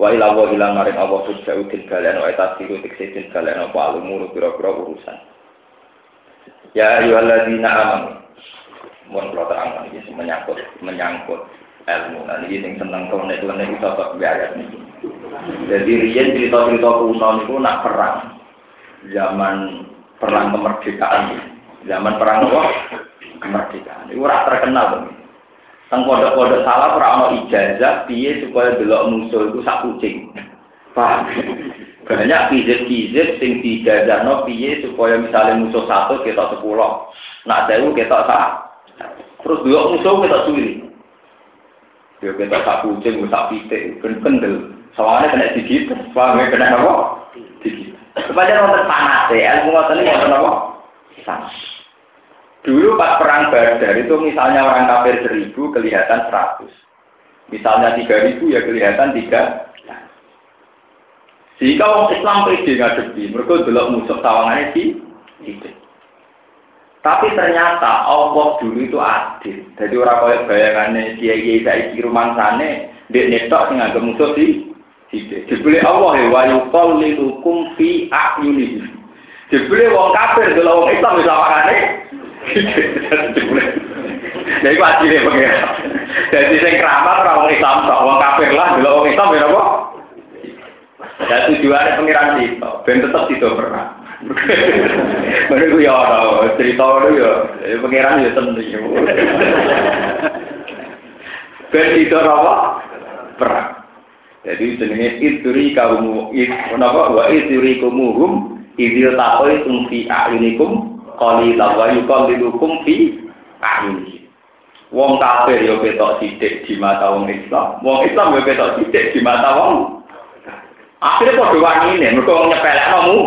[SPEAKER 1] Wa ila wa ila maring Allah sujau til kalian wa tasiru tikse til kalian apa pira-pira urusan. Ya ayyuhalladzina amanu. Mun kula terang iki menyangkut menyangkut ilmu. Nah ini yang seneng kau nek nek iso tok ayat niki. Jadi riyen cerita-cerita kuno niku nak perang zaman perang kemerdekaan zaman perang apa kemerdekaan itu ora terkenal tuh Teng pondok-pondok salah ora ono ijazah piye supaya delok musuh itu sak kucing. Paham? Banyak kizit-kizit sing no piye supaya misalnya musuh satu kita sepuluh. Nak sewu kita sak. Terus delok musuh kita suwi. Ya kita sak kucing, sak pitik, ben kendel. Soalnya kena digigit, paham ya kena apa? Digigit. Supaya nonton panas ya, ilmu ngoten ini nonton apa? Dulu pas perang Badar itu misalnya orang kafir seribu kelihatan seratus. Misalnya tiga ribu ya kelihatan tiga. Jika orang Islam pede ngadepi, mereka dulu musuh tawangannya di itu. Tapi ternyata Allah dulu itu adil. Jadi orang kaya bayangannya kiai kiai saiki rumah sana, dia netok sing anggap musuh di Dibeli Allah ya wa yuqallilukum fi a'yunihim. Dibeli wong kafir kalau wong Islam bisa makane. Nah iku adile pengen. Jadi sing keramat ora wong Islam wong kafir lah delok wong Islam ya apa? Dan tujuannya pengiran itu, ben tetap tidak pernah. Mereka ya orang cerita itu ya, pengiran ya tentu. Ben tidak apa? Perang. Jadi jenenge idri kaumu napa wa idri kumuhum idil taqoi tum fi a'yunikum qalilan wa yuqallilukum fi a'yunikum. Wong kafir yo ketok sithik di mata wong Islam. Wong Islam yo ketok sithik di mata wong. Akhirnya padha wani ne, mergo nyepelekno mu.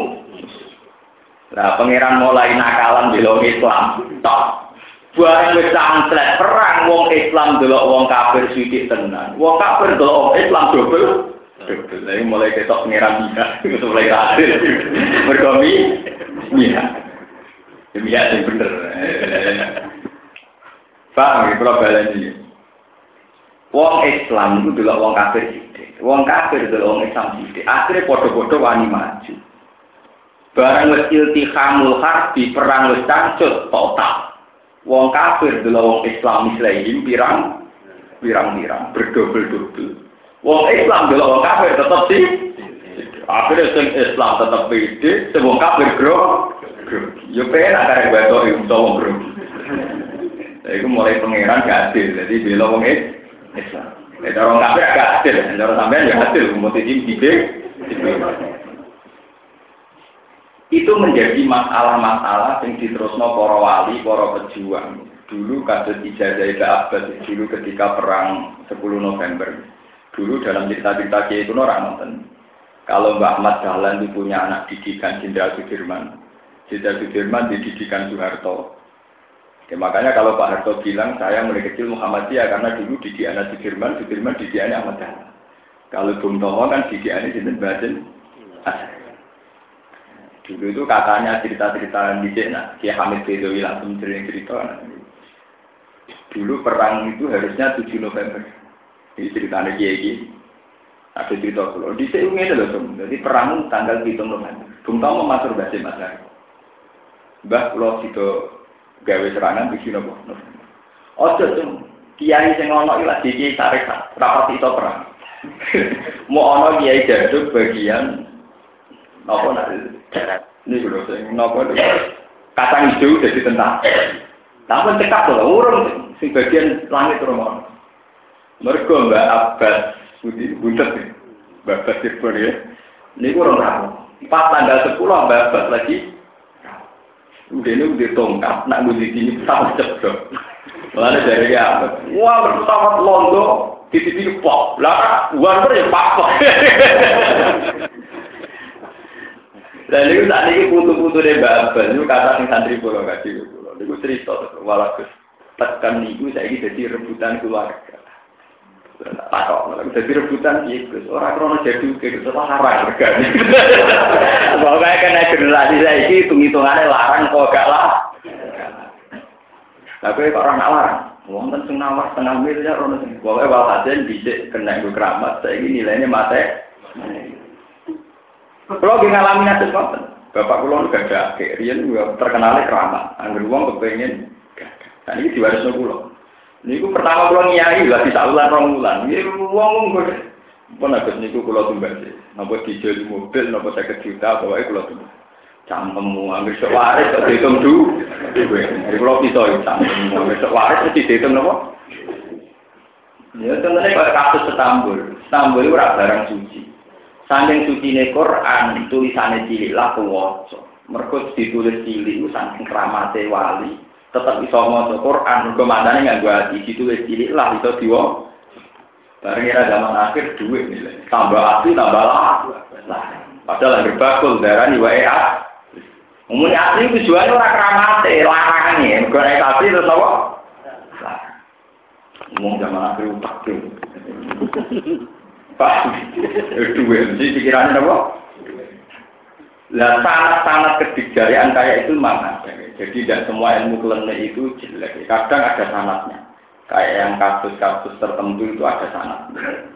[SPEAKER 1] Nah, pangeran mulai nakalan belok Islam. Tok. Barang wis sangslet perang wong Islam delok wong kafir sithik tenan. Wong kafir delok wong Islam dobel. Dobel. Lah mulai ketok pangeran itu mulai hasil. Mergo mi iya. Demi ya sing bener. Pak, kalau baleni. Wong Islam itu delok wong kafir sithik. Wong kafir delok wong Islam sithik. Akhire padha-padha wani maju. Barang wis iltihamul harbi perang wis cangcut total. Wong kafir delok wong Islam Islam pirang pirang-pirang berdobel-dobel. Wong Islam delok wong kafir tetep sih. Akhirnya sing Islam tetep pede, sing wong kafir gro. Yo penak karek batok iku wong gro. Iku mulai pangeran gak adil, jadi bela wong Islam. Nek orang kafir gak adil, nek sampean ya adil, mau jadi tipe itu menjadi masalah-masalah yang diterusno para wali, para pejuang. Dulu kasus ijazah Abbas, dulu ketika perang 10 November. Dulu dalam cerita-cerita Kiai itu orang nonton. Kalau Mbak Ahmad Dahlan itu punya anak didikan Jenderal Sudirman. Jenderal Sudirman dididikan Soeharto. Ya, makanya kalau Pak Harto bilang saya mulai kecil Muhammadiyah karena dulu didik anak Sudirman, Sudirman didik anak Ahmad Dahlan. Kalau Bung Tomo kan didik anak Sinten Baden Dulu itu katanya cerita-cerita di nah, Kiai Hamid Bedowi langsung sering cerita. Dulu perang itu harusnya 7 November. Ini ceritanya Kiai Kiai. Ada cerita dulu. Di sini ini loh, Jadi perang tanggal 7 November. Bung Tomo masuk bahasa Mas Mbah Pulau Sido gawe serangan di sini November. Ojo tuh, Kiai sing ono ilah Kiai Tarik rapat itu perang. Mau ono Kiai jaduk bagian Nopo nak darat. Ini sudah sing nopo. Kacang hijau jadi tentang. Namun cekap loh, urung sing bagian langit rumah. Mereka Mbak Abbas Budi Buntet. Mbak Abbas Sirpur ya. Ini kurang ramu. Pas tanggal 10 Mbak Abbas lagi. Udah ini udah tongkat, nak bunyi sini sama ceplok. Lalu dari ya, wah berpesawat londo, titik-titik pop. Lah, uang ya pak. Dan itu saat ini putu-putu deh babel, itu kata sing santri pulau kasih pulau. Itu cerita walaupun tekan niku saya ini jadi rebutan keluarga. Takok, jadi rebutan itu orang krono jadi kayak gitu larang regane. Pokoknya kena generasi saya ini hitung-hitungannya larang kok gak lah. Tapi kok orang larang, Wong kan sing nawar setengah miliar ono sing. Pokoke walhasil bisa kena iku keramat, saya ini nilainya mate. Kalau nggih ngalami nasis ngoten. Bapak kula gak ada akhir, riyen terkenal keramat. Angger wong kepengin Nah ini diwarisno kula. Niku pertama kula nyai lah bisa ulan rong ulan. Ini wong kok pun agak niku kula tumbas. Napa dijeli mobil, napa saya juta, pokoknya kula tumbas. Cangkemmu, anggur sok waris, kok dihitung du. Jadi kula bisa ya cangkemmu, anggur sok waris, kok dihitung napa? Ya tentunya kalau kasus Setambul, Setambul itu barang suci. Saking suci Quran, tulisannya cilik lah kuwaca. Mergo ditulis cilik saking kramate wali, tetap bisa maca Quran, mergo mandane nganggo ati ditulis cilik lah itu diwo. Bareng era zaman akhir duit nilai. Tambah api tambah lah. Padahal yang bakul darah nih wae ah. Umumnya asli tujuannya orang kramate, larangnya. Mergo naik asli terus apa? Umum zaman akhir utak Pak, dua, jadi pikirannya apa? Lah sangat-sangat kedikjayaan kayak itu mana? Jadi tidak semua ilmu klinik itu jelek. Kadang ada sanatnya. Kayak yang kasus-kasus tertentu itu ada sanatnya.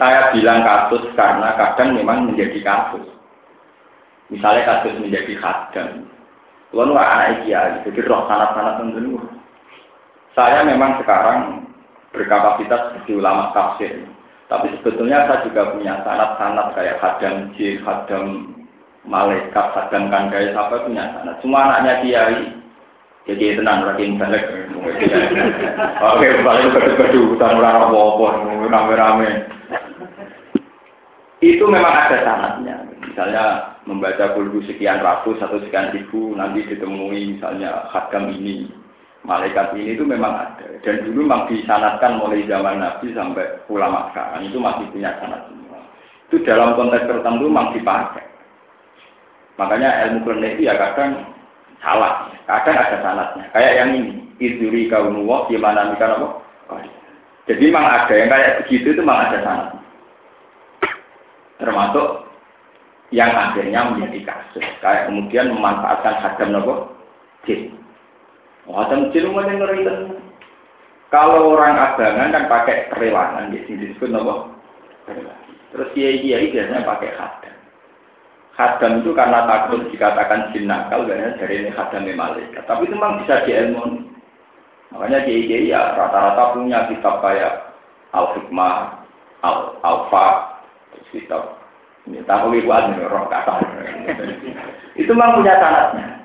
[SPEAKER 1] Saya bilang kasus karena kadang memang menjadi kasus. Misalnya kasus menjadi khadam. Lalu anak kiai, jadi roh sanat-sanat tentu. Saya memang sekarang berkapasitas seperti ulama tafsir. Tapi sebetulnya saya juga punya sanat-sanat kayak hadam jin, hadam malaikat, hadam kandai, apa punya sanat. Semua anaknya kiai. Jadi tenang, lagi balik. Oke, balik berdua hutan orang apa rame-rame. Itu memang ada sanatnya. Misalnya membaca kulhu sekian ratus atau sekian ribu, nanti ditemui misalnya hadam ini, malaikat ini itu memang ada dan dulu memang disanatkan mulai zaman Nabi sampai ulama sekarang itu masih punya sanat semua itu dalam konteks tertentu memang dipakai Makanya ilmu klinik ya kadang salah, kadang ada sanatnya. Kayak yang ini, iduri kaunuwa gimana mikir apa? Jadi memang ada yang kayak begitu itu memang ada sanatnya. Termasuk yang akhirnya menjadi kasus. Kayak kemudian memanfaatkan hadam nopo jin. Hadam jin yang ngeri Kalau orang abangan kan pakai kerewangan, di sini disebut nopo. Terus kiai kiai biasanya pakai hadam. Hadam itu karena takut dikatakan jin nakal, karena dari ini hadam malaikat. Tapi itu memang bisa diilmu. Makanya kiai kiai ya rata-rata punya kitab kayak al hikmah, al alfa, kitab ini tahu buat roh kata. Itu memang punya sanatnya.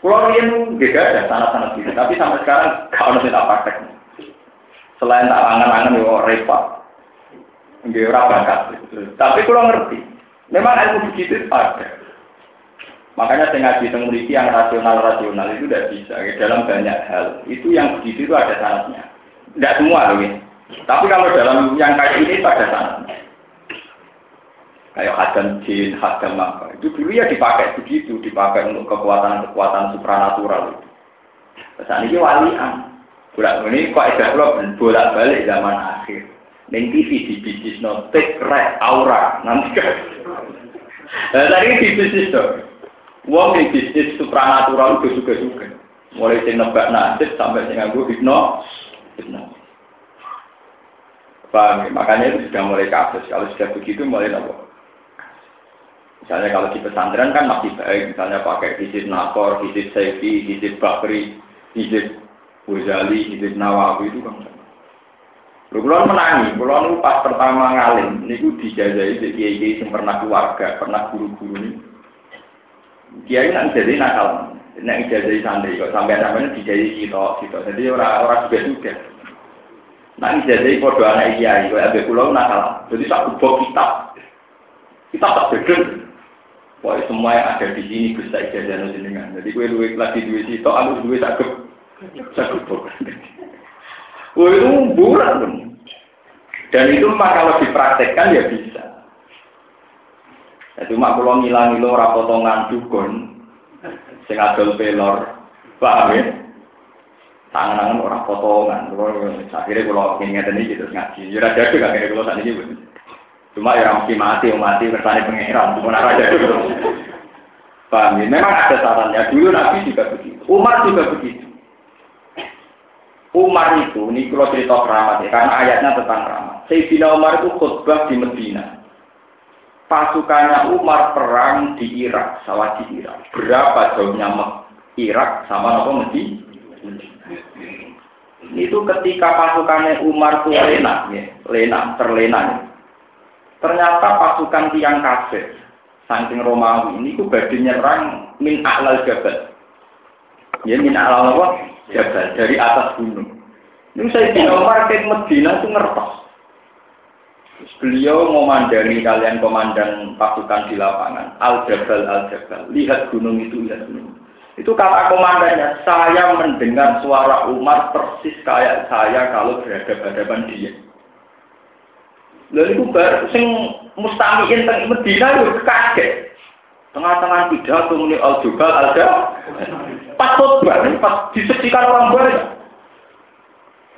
[SPEAKER 1] Kalau ini beda ada sanat-sanat gitu, tapi sampai sekarang kalau tidak praktek. Selain tak angan-angan ya repot, nggak bakat. Tapi kalau ngerti, memang ilmu begitu ada. Makanya saya ngaji tentang yang rasional-rasional itu tidak bisa. Dalam banyak hal, itu yang begitu itu ada sanatnya. Tidak semua loh ya. Tapi kalau dalam yang kayak ini itu ada sanatnya kayak hadam jin, hadam apa. Itu dulu ya dipakai begitu, dipakai untuk kekuatan-kekuatan supranatural itu. Saat ini walian. Bolak ini kok ada bolak balik zaman akhir. Neng TV di bisnis no red aura nanti kan. Nah, tadi di bisnis tuh. Wong di bisnis supranatural itu juga juga. Mulai sing nebak nasib sampai sing nganggo hipno, hipno. Paham ya? Makanya itu sudah mulai kasus. Kalau sudah begitu mulai apa? Misalnya kalau di pesantren kan masih baik, misalnya pakai hizib Nakor, hizib Saifi, hizib Bakri, hizib Ghazali, hizib Nawawi itu kan. Lu kulon menangi, kulon pas pertama ngalim, niku dijajahi di kiai yang pernah keluarga, pernah guru-guru ini. Kiai nak jadi nakal, nak ijazah santri kok sampai sampai dijadi kita, kita. Jadi orang-orang juga juga. Nak ijazah podo anak kiai, kok abe kulon nakal. Jadi satu buku kitab, kita tak beda. Pokoknya semua yang ada di sini bisa ijazah jenengan. Jadi gue duit lagi duit itu, aku duit sakit sakit Gue itu pun. Dan itu mah kalau dipraktekkan ya bisa. Ya, cuma kalau ngilang lo rapotongan dukun, sing adol pelor, paham ya? Tangan-tangan orang potongan. Akhirnya kalau ingin ini gitu ngaji. Ya ada juga kayak kalau saat ini. Cuma ya mesti mati, mati kersane pengeran, cuma raja itu. Paham ya? Memang ada sarannya. Dulu Nabi juga begitu. Umar juga begitu. Umar itu, ini kalau cerita keramat ya, karena ayatnya tentang keramat. Sayyidina Umar itu khutbah di Medina. Pasukannya Umar perang di Irak, sawah di Irak. Berapa jauhnya Irak sama apa Medina? Itu ketika pasukannya Umar itu lena, ya, lena, terlena. Ya. Ternyata pasukan tiang kafir, saking Romawi ini ku badhe nyerang min a'lal jabal. Ya min a'lal apa? Jabal dari atas gunung. Ini saya di Umar ke Medina itu ngertos. Beliau memandani kalian komandan pasukan di lapangan. Al Jabal Al Jabal. Lihat gunung itu, lihat gunung. Itu kata komandannya, saya mendengar suara Umar persis kayak saya kalau berhadapan-hadapan dia. Lalu itu baru sing mustamiin teng Medina itu kaget. Tengah-tengah pidato muni al jubal ada pas khotbah pas disaksikan orang banyak.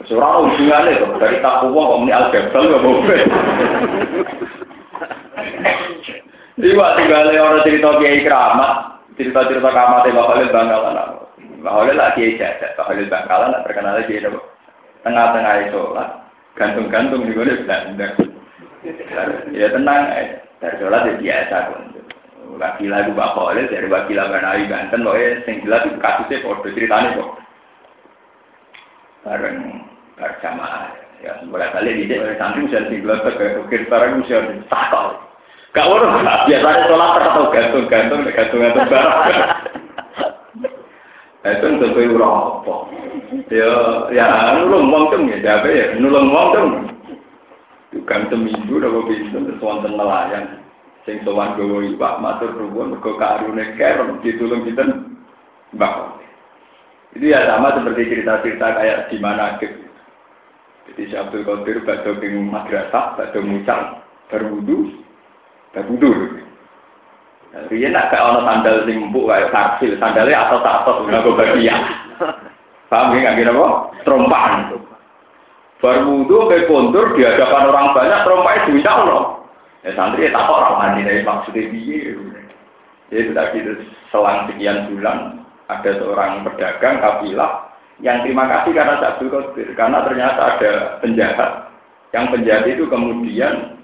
[SPEAKER 1] Seorang hubungannya tuh dari takwa kok muni al jabal gak mau. Iwa tinggal orang cerita kiai keramat, cerita-cerita keramat Mbak Khalil Bangkalan. Mbak Khalil lah kiai jadat, Mbak Khalil Bangkalan terkenal aja tengah-tengah itu lah, gantung-gantung di mana Belanda ya tenang, dari sholat ya biasa pun. Wakil lagu Pak Khalil dari wakil Banawi Banten, pokoknya sing jelas itu kasusnya kode ceritanya kok. Bareng berjamaah, ya mulai kali di sini santri bisa tinggal ke ukir barang bisa takal. Gak lah, biasanya sholat terkatau gantung-gantung, gantung-gantung barang. Itu untuk kue apa? Ya, ya nulung wong ya, jabe ya, nulung wong. Bukan seminggu dawa bisa terus wonten nelayan. Sing sowan gowo iwak matur nuwun mergo karune kerem ditulung kita Mbak. Itu ya sama seperti cerita-cerita kayak di mana. Jadi si Abdul Qadir badhe ping madrasah, badhe mucal, berwudu, berwudu. Riyen nak gak ono sandal sing empuk kaya karsil, sandalnya atau atas nggo bagian. Paham ya nggak apa? Berwudu ke kondur di hadapan orang banyak trompanya juga Allah. Ya santri ya tak orang mandi dari maksudnya dia. Jadi tadi itu selang sekian bulan ada seorang pedagang kafilah yang terima kasih karena Abdul Qadir. Karena ternyata ada penjahat. Yang penjahat itu kemudian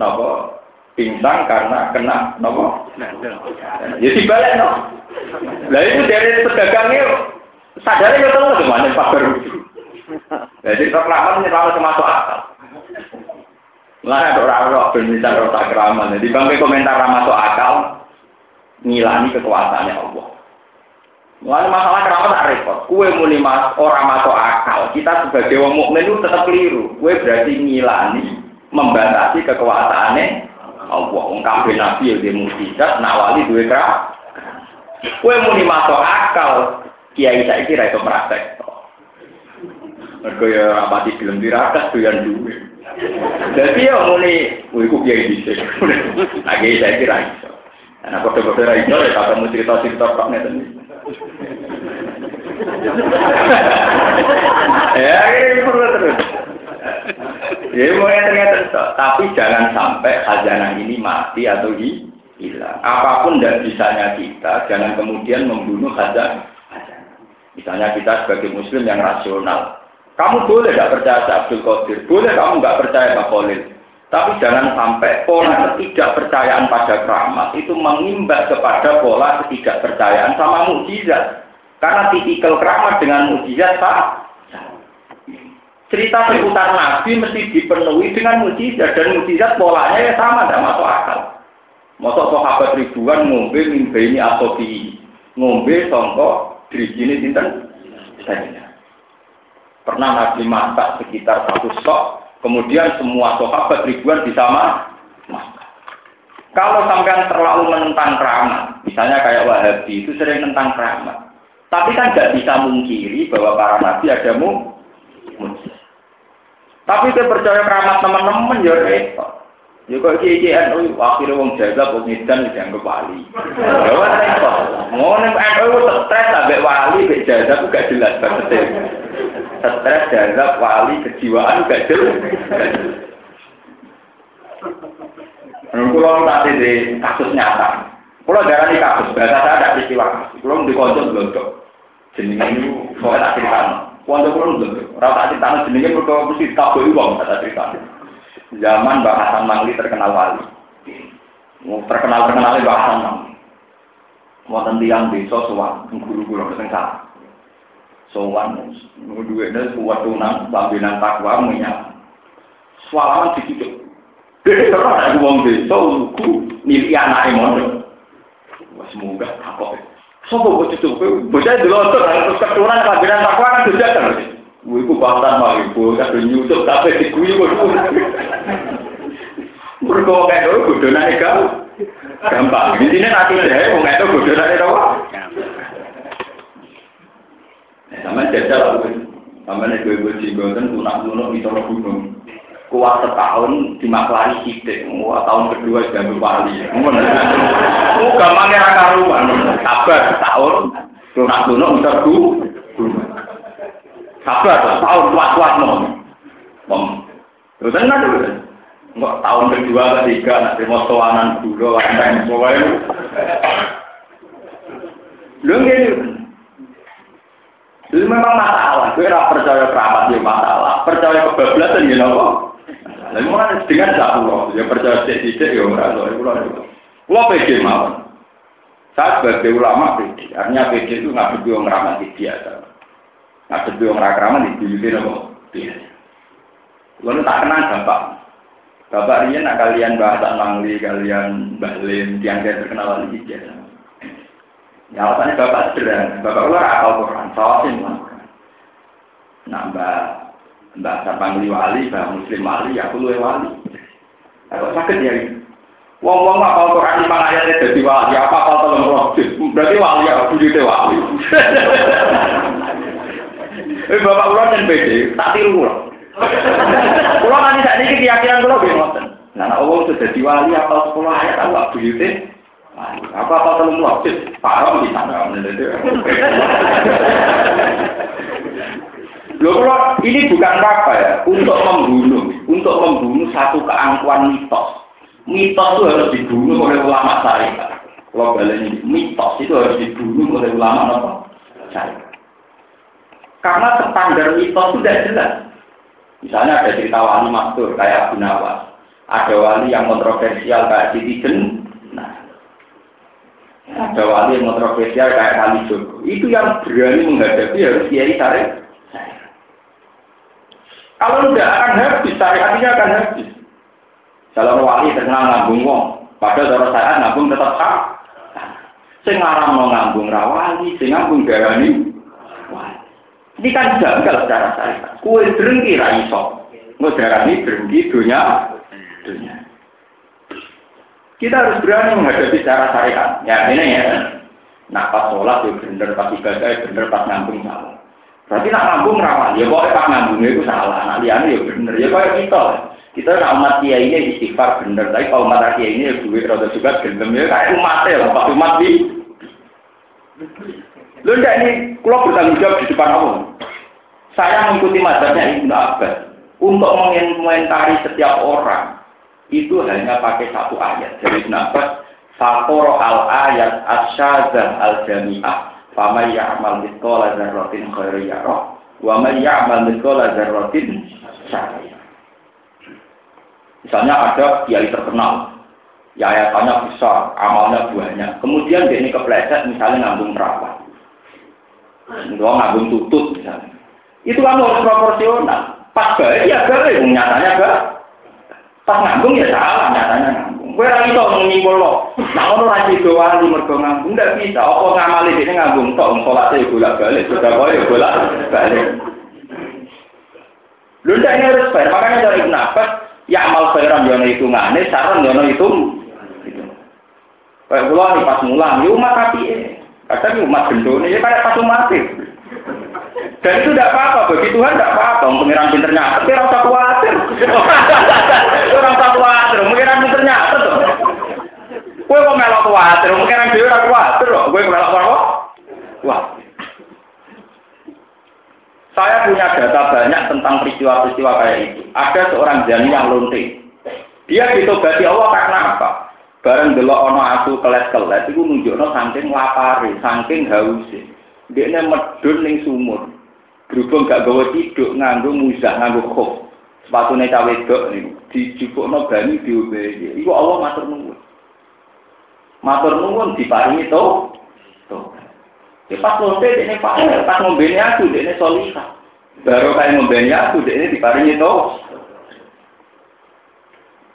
[SPEAKER 1] nopo pingsan karena kena nopo? Ya balik no lah itu dari pedagangnya sadarnya nggak tahu gimana pak baru jadi reklaman ini kalau termasuk akal lah ada orang-orang bermisal rasa keraman jadi bangke komentar masuk akal ngilani kekuasaannya Allah Mulai masalah keramat tak repot. Kue muni mas orang masuk akal. Kita sebagai wong mukmin itu tetap keliru. Kue berarti ngilani, membatasi kekuasaannya Allah. Wong kabeh nabi yang mukjizat, nawali duwe kera. Kue muni masuk akal. Kiai saya kira itu praktek. Mereka ya rapati film tirakat tuh yang duwe. Jadi ya muni, kue ku kiai bisa. Lagi saya kira itu. Nah, kode-kode itu ya kalau cerita-cerita kok nih ya ini perlu terus. Ya mulai ternyata tapi jangan sampai khazanah ini mati atau hilang. Apa pun tidak bisanya kita, jangan kemudian membunuh khazanah. Misalnya kita sebagai muslim yang rasional, kamu boleh tidak percaya Abdul Qadir, boleh kamu nggak percaya Pak Khalil, tapi jangan sampai pola ketidakpercayaan pada keramat itu mengimbas kepada pola ketidakpercayaan sama mukjizat. Karena tipikal keramat dengan mujizat tak Cerita seputar Nabi mesti dipenuhi dengan mujizat dan mujizat polanya ya sama, tidak masuk akal. Masuk sahabat ribuan ngombe mimpi ini atau di ngombe songkok ini sinten. Pernah Nabi masak sekitar satu sok, kemudian semua sahabat ribuan bisa masak. Kalau sampai terlalu menentang keramat, misalnya kayak Wahabi itu sering tentang keramat. Tapi kan nggak bisa mungkiri bahwa para nabi ada mu Tapi saya percaya keramat teman-teman ya repot. Ya kok iki iki NU akhire wong jaga wong edan dianggap wali. Ya wis repot. Ngono NU stres ambek wali mek jaga ku gak jelas banget. Stres jaga wali kejiwaan gak jelas. Kalau nanti di kasus nyata, kalau darah ini kasus, bahasa saya ada peristiwa kasus. Kalau di konco belum Jenenge itu soalnya tak cerita. Wanda kurang belum. Rata tak cerita jenenge mereka mesti tahu uang tak cerita. Zaman Mbak Hasan Mangli terkenal wali. Terkenal terkenalnya Mbak Hasan Mangli. Wonten tiang desa sowan guru-guru salah. Sowan duwene kuat tunang pambinan takwa minyak. Swalaman dicucuk. Dhewe terus ada wong desa lugu nilai anake mondok. Wes munggah takok. Sopo bocah itu, bocah delontor, terus keturunan kabinan takwa kan sudah kan. Iku bahkan mau ibu, tapi nyusup tapi diguyu kok. Mergo kayak dulu bodona eka gampang. Di sini nanti saya mau itu bodona itu apa? Sama jajal aku. Sama nih gue gue jenggotan tunak tunak di tolong gunung kuat setahun dimaklari sidik, wah tahun kedua sudah berwali. Oh, gampangnya raka rumah, sabar setahun, lunak-lunak bisa ku, sabar setahun kuat-kuat no. Mom, itu kan ada Enggak tahun kedua ketiga nanti mau soanan dulu, ada pokoknya. Lu itu memang masalah. Gue percaya kerabat dia masalah. Percaya kebablasan ya nopo. Lalu mana dengan satu ya percaya tidak ya lah. Kalau pede mau, saya sebagai ulama pede, artinya pede itu nggak berdua ngeramati biasa, nggak berdua ngeramati di bibir apa biasa. Lalu tak kenal bapak. Bapak nak kalian bahasa mangli, kalian bahlin, yang saya terkenal lagi biasa. Ya alasannya bapak sederhana, bapak ular akal Quran, sawasin Quran. Nambah Mbak Sapangli wali, Mbak Muslim wali, ya aku luwe wali. Aku sakit ya. Wong-wong apa Quran lima ayatnya jadi wali, apa kalau tolong? Berarti wali ya, bujute wali. Eh bapak ulang dan PD, tak tiru ulang. Ulang nanti saat ini keyakinan gak ngoten. Nah, Allah sudah jadi wali apa sepuluh ayat, aku gak bujute Apa apa belum logis? Paham di sana. Loh, ini bukan apa ya, untuk membunuh, untuk membunuh satu keangkuhan mitos. Mitos itu harus dibunuh oleh ulama syariat. Kalau ini mitos itu harus dibunuh oleh ulama apa? Syariat. Karena standar mitos tidak jelas. Misalnya ada cerita wali mastur kayak Abu Nawas. Ada wali yang kontroversial kayak Siti Nah, ada wali yang kontroversial kayak Kali Joko. Itu yang berani menghadapi harus kiai syariat. Kalau tidak akan habis, syariatnya akan habis. Kalau wali terkenal ngambung wong, padahal cara saya ngambung tetap sah. Sing ngaram mau ngambung rawali, sing ngambung darani. Ini kan janggal secara syariat. Kue berhenti ra iso. Mau darani berhenti dunia. dunia. Kita harus berani menghadapi cara syariat. Ya ini ya. Nah pas sholat ya bener, pas ibadah ya bener, pas ngambung salah. Berarti nak ngambung rawan, ya pokoknya pak ngambung itu salah, nak liane ya bener, ya kayak kita. Kita nak umat dia ini istighfar bener, tapi kalau umat dia ini ya duit rada juga gendem ya kayak umat ya, pas umat di. Lu enggak ini, kalau bertanggung jawab di depan Allah. Saya mengikuti mazhabnya Ibnu Abbas untuk mengomentari setiap orang itu hanya pakai satu ayat Ibnu Abbas. Fakoro al ayat asyazah al jami'ah Fama ya'mal mithqala dzarratin khairan yarah wa man ya'mal mithqala dzarratin syarran. Misalnya ada kiai terkenal, ya ayatannya besar, amalnya banyak. Kemudian dia ini kepleset, misalnya ngambung perawan. Dia ngambung tutut misalnya. Itu kan harus proporsional. Pas baik ya baik, nyatanya gak. Pas ngambung ya salah, nyatanya ngambung. Kowe ora iso lo. Nah ngono ra sido wali mergo ngambung ndak bisa. Apa ngamali dene ngambung tok salate bolak-balik, sudah kok ya bolak-balik. Lho ndak ini harus fair. Makanya dari Abbas, ya amal khairan yono hitungane, saran yono hitung. Kayak kula nih pas mulang, ya umat api Kadang umat gendone ya kayak pas umat Dan itu tidak apa-apa, bagi Tuhan tidak apa-apa. Pengiran pinternya, tapi orang tak khawatir. orang tak khawatir, pengiran pinternya, tuh. Kue kok melok khawatir, pengiran dia orang khawatir. Kue melok apa? Wah. Saya punya data banyak tentang peristiwa-peristiwa kayak itu. Ada seorang jani yang lonte. Dia ditobati Allah karena apa? Bareng delok ono asu kelet-kelet itu nunjukno saking lapare, saking hause. Dia medun ning sumur. Berhubung gak gawa tiduk nganggo muzah nganggo khof. Sepatune cawe wedok niku dijupukno banyu diombeni. Iku Allah matur nuwun. Matur nuwun diparingi to. To. Ya pas lonte dene Pak, pas ngombeni aku dene solihah. Baru kayak ngombeni aku dene diparingi to.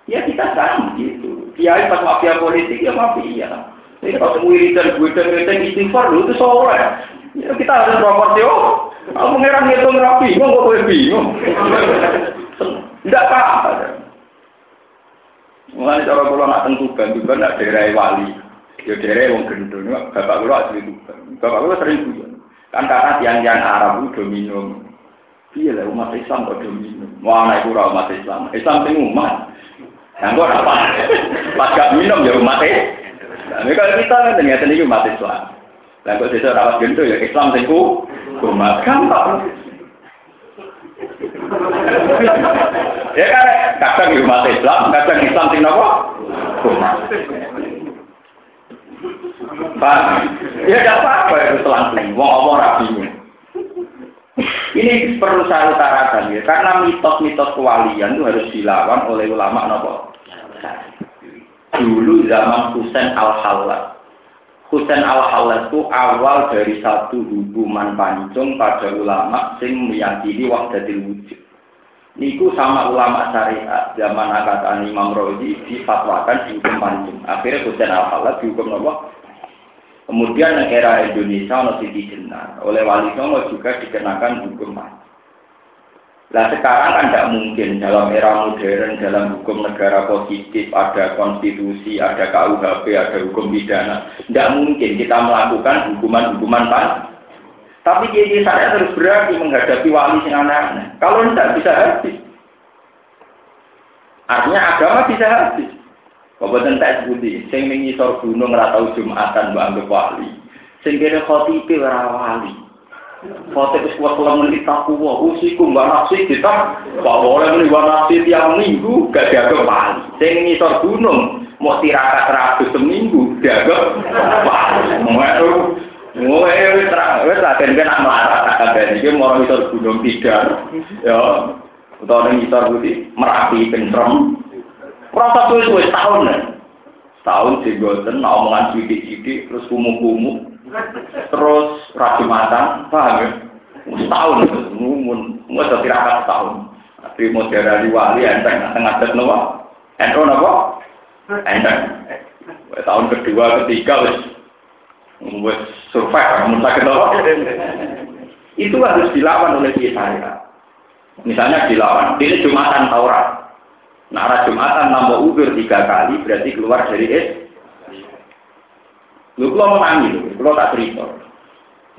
[SPEAKER 1] Ya kita kan gitu. Kiai pas mafia politik ya mafia. Ini pas wiridan gue dan istighfar lu itu soleh. Ya, kita harus. Oh, aku ngitung ngitung rapi, kok gue bingung. Tidak apa-apa. Mulai cara kalau nak tentu kan juga nak daerah wali, ya daerah yang gendong. Bapak gue asli tuban. Bapak gue sering tuban. Kan karena tiang-tiang Arab itu dominum. Iya lah umat Islam kok dominum. Mana itu umat Islam? Islam itu umat. Yang gue apa? Pas gak minum ya umat Islam. Nah, kalau kita kan ternyata ini umat Islam. Lah kok desa rawat gendho ya Islam sing ku umat gampang. ya kan kadang umat Islam, kadang Islam sing napa? Umat. Pak, ya tidak apa-apa itu selang-seling. Wong apa rapi Ini perlu saya utarakan ya, karena mitos-mitos kewalian itu harus dilawan oleh ulama nopo. Dulu zaman Husain al-Halal, Husain al itu awal dari satu hubungan pancung pada ulama sing meyakini wahdatil wujud. Niku sama ulama syariat zaman angkatan Imam Rozi difatwakan dihukum pancung. Akhirnya Husain al dihukum apa? Kemudian era Indonesia no Siti Jenar oleh Wali Songo juga dikenakan hukum pancung. Nah sekarang kan tidak mungkin dalam era modern, dalam hukum negara positif, ada konstitusi, ada KUHP, ada hukum pidana. Tidak mungkin kita melakukan hukuman-hukuman pan. Tapi jadi saya terus berani menghadapi wali yang aneh-aneh. Kalau tidak bisa habis. Artinya agama bisa habis. Bapak tentak budi, sing ning ngisor gunung ora tau Jumatan mbak anggap wali. Sing kene khotibe wali. Foto itu kuat kalau menit aku wah usiku mbak nafsi kita pak. Boleh meni mbak nafsi tiap minggu gak jaga wali. Sing ngisor gunung mau tirakat ratus seminggu jaga wali. Mau mau terang, wes lah kan kena melarat kabeh. Iki mau ngisor gunung tiga, ya. Utawa ngisor budi merapi pentrem Proses itu tahun. Nih. Tahun sih boten omongan sidik-sidik terus kumuh-kumuh terus raju matang, paham ya? Setahun ngumun, mau tirakat setahun. Tapi mau dari wali enteng tengah set nopo, enteng nopo, enteng. Tahun kedua, ketiga wis wis survive, mun sakit nopo. Itu harus dilawan oleh kita. Misalnya dilawan, ini Jumatan Taurat. Nah, Jumatan nambah udur tiga kali berarti keluar dari es. Lu kalau menangi, lu tak cerita.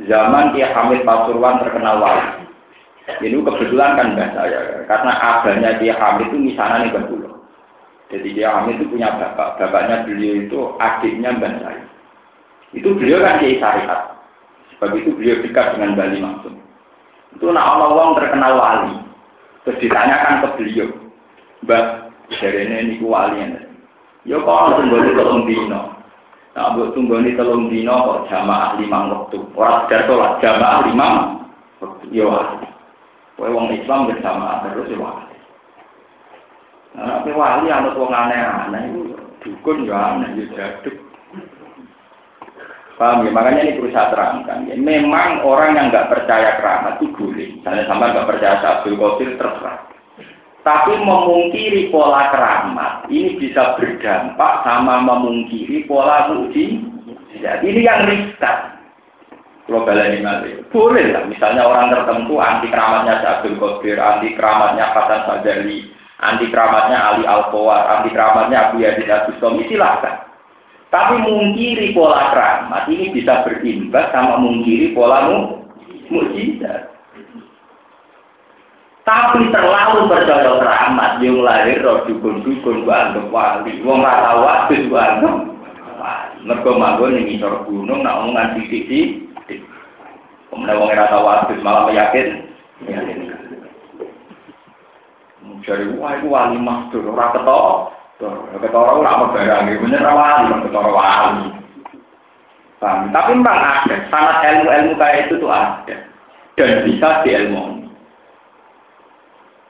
[SPEAKER 1] Zaman dia Hamid Pasuruan terkenal wali. Ini kebetulan kan mbak saya, karena abahnya dia Hamid itu misalnya nih Pulau. Jadi dia Hamid itu punya bapak, bapaknya beliau itu adiknya mbak saya. Itu beliau kan kiai syariat. Sebab itu beliau dekat dengan Bali langsung. Itu nak Allah terkenal wali. Terus ditanyakan ke beliau, Mbak, dari ini ini kualian. Ya kok tunggu di telung dino. Nah, buat di telung dino kok jamaah lima waktu. Orang sekedar sholat jamaah lima waktu. Ya wali. Kue wong Islam bersama terus ya. Nah, tapi wali anut wong aneh-aneh itu dukun ya aneh ya jaduk. Paham ya? Makanya ini perlu saya terangkan. Ya. Memang orang yang nggak percaya keramat itu boleh. Misalnya sama nggak percaya Abdul Qadir terserah. Tapi memungkiri pola keramat ini bisa berdampak sama memungkiri pola muji. Jadi ini yang riskan. Kalau balik boleh lah. Misalnya orang tertentu anti keramatnya Abdul Qadir, anti keramatnya Hasan Sadali, anti keramatnya Ali Al anti keramatnya Abu Yazid Al Bustami, silahkan. Tapi mungkiri pola keramat ini bisa berimbas sama mungkiri pola mu mujizat. Tapi terlalu percaya keramat yang lahir roh dukun-dukun gua anggap wali. Wong ora tau wadus gua anggap wali. Mergo manggon ning gunung nak omongan titik-titik. Kemudian wong ora tau malah yakin. Yakin. Jadi wah itu wali mastur ora ketok. Ketara ora apa barang bener wali, ketara wali. Tapi memang ada, sangat ilmu-ilmu kayak itu tuh ada. Dan bisa diilmu.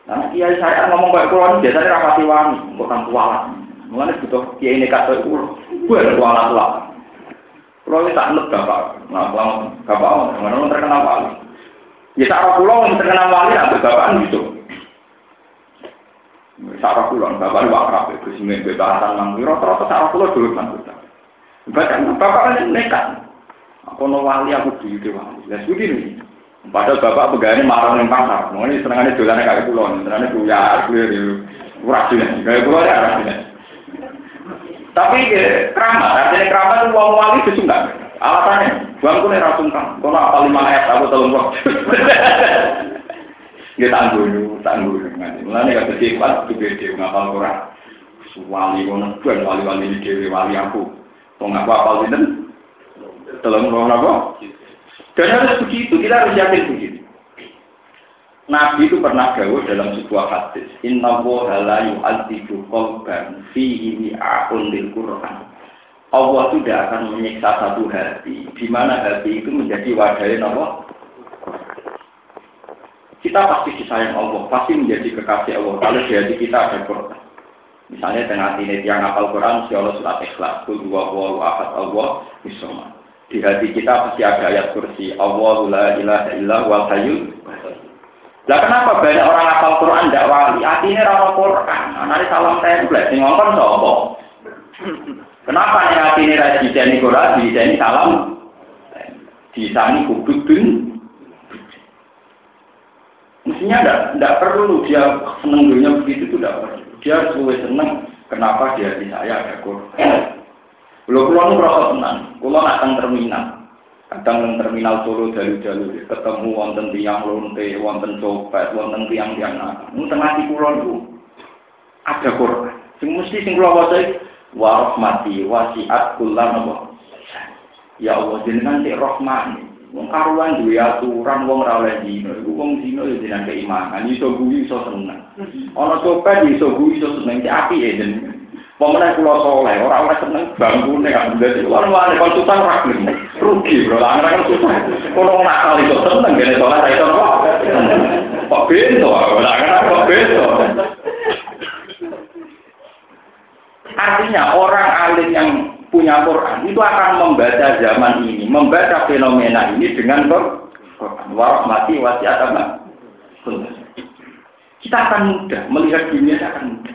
[SPEAKER 1] Nah, kiai saya ngomong kayak kulon biasanya rapati wangi, nang kualat. Mulane butuh kiai nekat kayak kulo. Gue ada kualat lah. Kulo ini tak nut bapak, nah kulo bapak mana terkenal wali. Ya tak kulo yang terkenal wali lah bapak gitu. Sarah kulo, bapak lu akrab, itu sih bebasan biro, terus sarah kulo dulu kan kita. Bapak kan nekat. Aku no wali aku di wali. Lah begini. Padahal bapak pegawai marah yang pasar. Mau ini senangannya jualannya kayak pulau, senangannya buyar, buyar itu rajin, kayak pulau ya rajin. Tapi keramat, artinya keramat itu uang wali itu enggak. Alasannya, bangku nih rasungkan. Kalau apa lima ayat aku tolong kok. Dia tangguh tangguh. Mulanya gak bersifat, itu beda, ngapal kurang. Wali kono ben wali-wali dhewe wali aku. Wong aku apal sinten? Tolong kok apa? Dan harus begitu, kita harus yakin begitu. Nabi itu pernah gawe dalam sebuah hadis, Inna woha la yu'adzibu qalban fihi wi'a'un lil Qur'an. Allah tidak akan menyiksa satu hati, di mana hati itu menjadi wadahnya Allah. Kita pasti disayang Allah, pasti menjadi kekasih Allah. Kalau di hati kita ada Quran. Misalnya dengan hati yang hafal Quran, si Allah surat ikhlas, Kul huwa ahad Allah, bismillah di hati kita pasti ada ayat kursi Allahu la ilaha illa wal hayyul lah kenapa banyak orang hafal Quran tidak wali? Artinya rawa Quran. Nanti salam template, sing ngomong sopo. Kenapa nih hati ini rajin jadi Quran, di sini salam, di sana kubutun. Mestinya tidak perlu dia seneng dunia begitu itu tidak. Dia harus seneng. Kenapa dia di saya ada Quran? Kalau pulau nu merasa tenang, pulau nak terminal, kadang nang terminal Solo jalu-jalu, ketemu wonten tiang lonte, wonten copet, wonten tiang-tiang. Nakal. Nu tengah di pulau itu ada Quran. Sing mesti sing pulau waca
[SPEAKER 2] wa rahmati wasiat kullan apa ya Allah jenengan sik rahmani. Wong karuan duwe aturan wong ora oleh dino iku wong dino ya jenengan keimanan. Iso guyu iso seneng. Ana copet iso guyu iso seneng. Cek apike jenengan Pemenang pulau soleh, orang orang seneng bangkune kan. Jadi orang orang konsultan rakyat rugi bro. Orang orang susah. Kalau nakal itu seneng gini soleh, itu kok. Kok bento? Orang orang kok bento? Artinya orang alim yang punya Quran itu akan membaca zaman ini, membaca fenomena ini dengan Quran. Warahmati wasiat apa? Kita akan mudah melihat dunia akan mudah.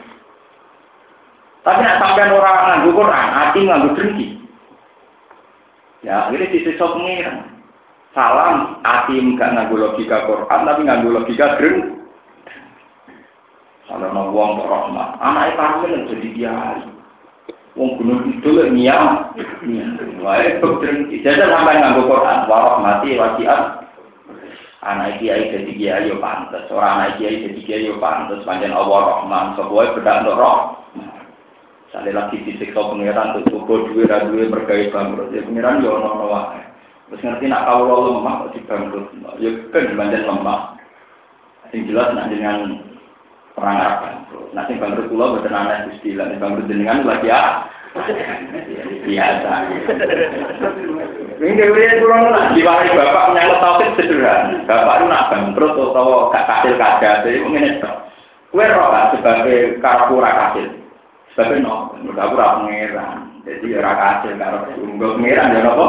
[SPEAKER 2] Tapi nak sampai orang nganggu Quran, hati nganggu dengki. Ya, ini disiksa pengiran. Salam, hati enggak nganggu logika Quran, tapi nganggu logika deng. Kalau mau uang kok rahmat, anaknya panggil jadi kiai. Wong gunung itu niat, Wah, itu dengki. Jadi sampai nganggu Quran, warahmati wasiat. Anak kiai jadi kiai yo pantas, orang anak kiai jadi kiai yo pantas. Panjang Allah Rahman, sebuah untuk roh. Saya lagi disiksa pengiran tuh coba dua radue bergaya bangkrut. Ya pengiran ya ono wae. Terus ngerti nak kau lo lemah di bangkrut. Ya kan dimanjen lemah. Sing jelas nak dengan perang Arab bangkrut. Sing bangkrut kula boten aneh Gusti lan bangkrut jenengan lagi ya. Biasa. Ini dewe kurang nak diwari bapak nyangkut tauhid sederhana. Bapak itu nak bangkrut atau gak kasil kaget, itu ngene tok. Kue roh sebagai karapura kasil. Tapi no, aku ora pangeran. Jadi ora kasil tunggu pangeran ya napa?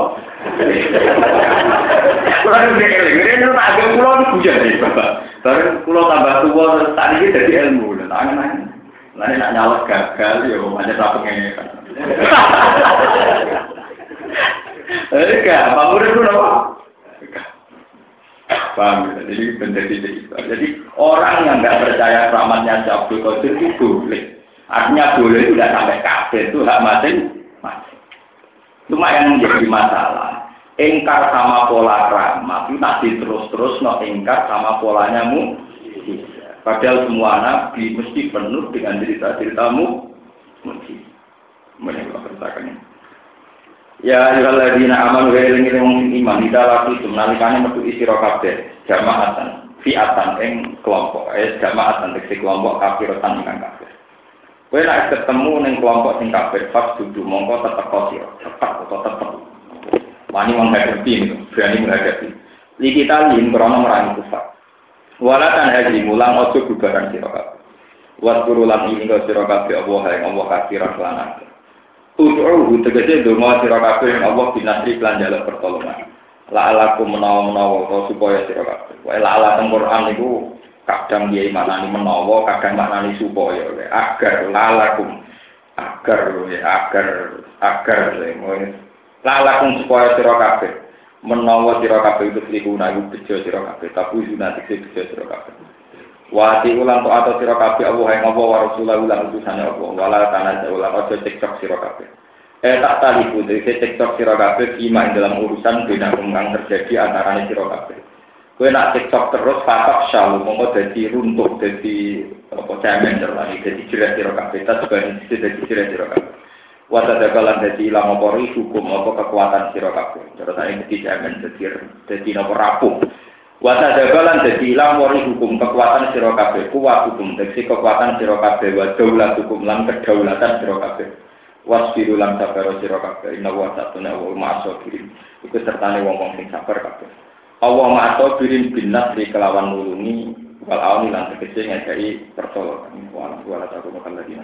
[SPEAKER 2] Kulo nek ngene tak agak kulo dibujan iki, Bapak. Bareng kulo tambah tua tak iki dadi ilmu. Lah tangan Lain nak nyalek gagal ya macam tak pangeran. Eh, gak, bangun itu apa? Paham ya? Jadi menjadi Jadi orang yang nggak percaya rahmatnya Abdul Qadir itu boleh. Artinya boleh tidak sampai kafir itu hak mati mati. Cuma yang menjadi masalah, engkar sama pola rahmat itu nanti terus-terus no engkar sama polanya mu. Padahal semua nabi mesti penuh dengan cerita-ceritamu. Mesti. Mereka beritakan Ya ayyuhalladzina amanu wa eling wong iman ida lagi nalikane metu isi kabeh jamaatan fiatan ing kelompok eh jamaatan tegese kelompok kafirotan ingkang kafir Kowe nek ketemu ning kelompok sing kafir pas duduk mongko tetep sira, tetep atau tetep. Wani menghadapi, berani menghadapi. Li kita lin krono merangi kufar. Wala tan haji mulang ojo bubaran sira kabeh. Guru lan ing sira kabeh Allah yang Allah kafiran lan Ud'uhu tegese donga sira kabeh yang Allah binasri lan jaluk pertolongan. La alaku menawa-menawa supaya sira kabeh. Wa la ala Quran niku kadang dia maknani menawa kadang maknani supaya. Agar lalakum agar ya agar agar lalakum supaya sira kabeh. Menawa sira kabeh itu liku iku bejo sira kabeh. Tapi sunat iki bejo sira kabeh. Wati ulang to atau sira kabeh Allah yang Allah wa rasulahu lan utusane Allah wala tanah ulang aja cekcok sira kabeh. Eh tak tali putri, cekcok sira kabeh iman dalam urusan bina kang terjadi antara sira kabeh. Kue nak tiktok terus fatak syalu mau jadi runtuh jadi apa cemen terlani jadi jelas di rokaat kita sebagai jadi jelas di rokaat. Wata dagalan jadi ilmu pori hukum apa kekuatan si rokaat. Terus ini jadi cemen jadi jadi nopo rapuh. Wata dagalan jadi ilmu pori hukum kekuatan si rokaat. Kuat hukum jadi kekuatan si rokaat. Wadaulat hukum lan kedaulatan si rokaat. Wasbiru lan sabar si rokaat. Inna wa satuna wa ma'asobirin. Iku sertane wong-wong sing sabar kabeh. Allah ma'ato birin bin nasri kelawan nulungi wal awni lan tegese ngajari pertolongan. Wa makan lagi.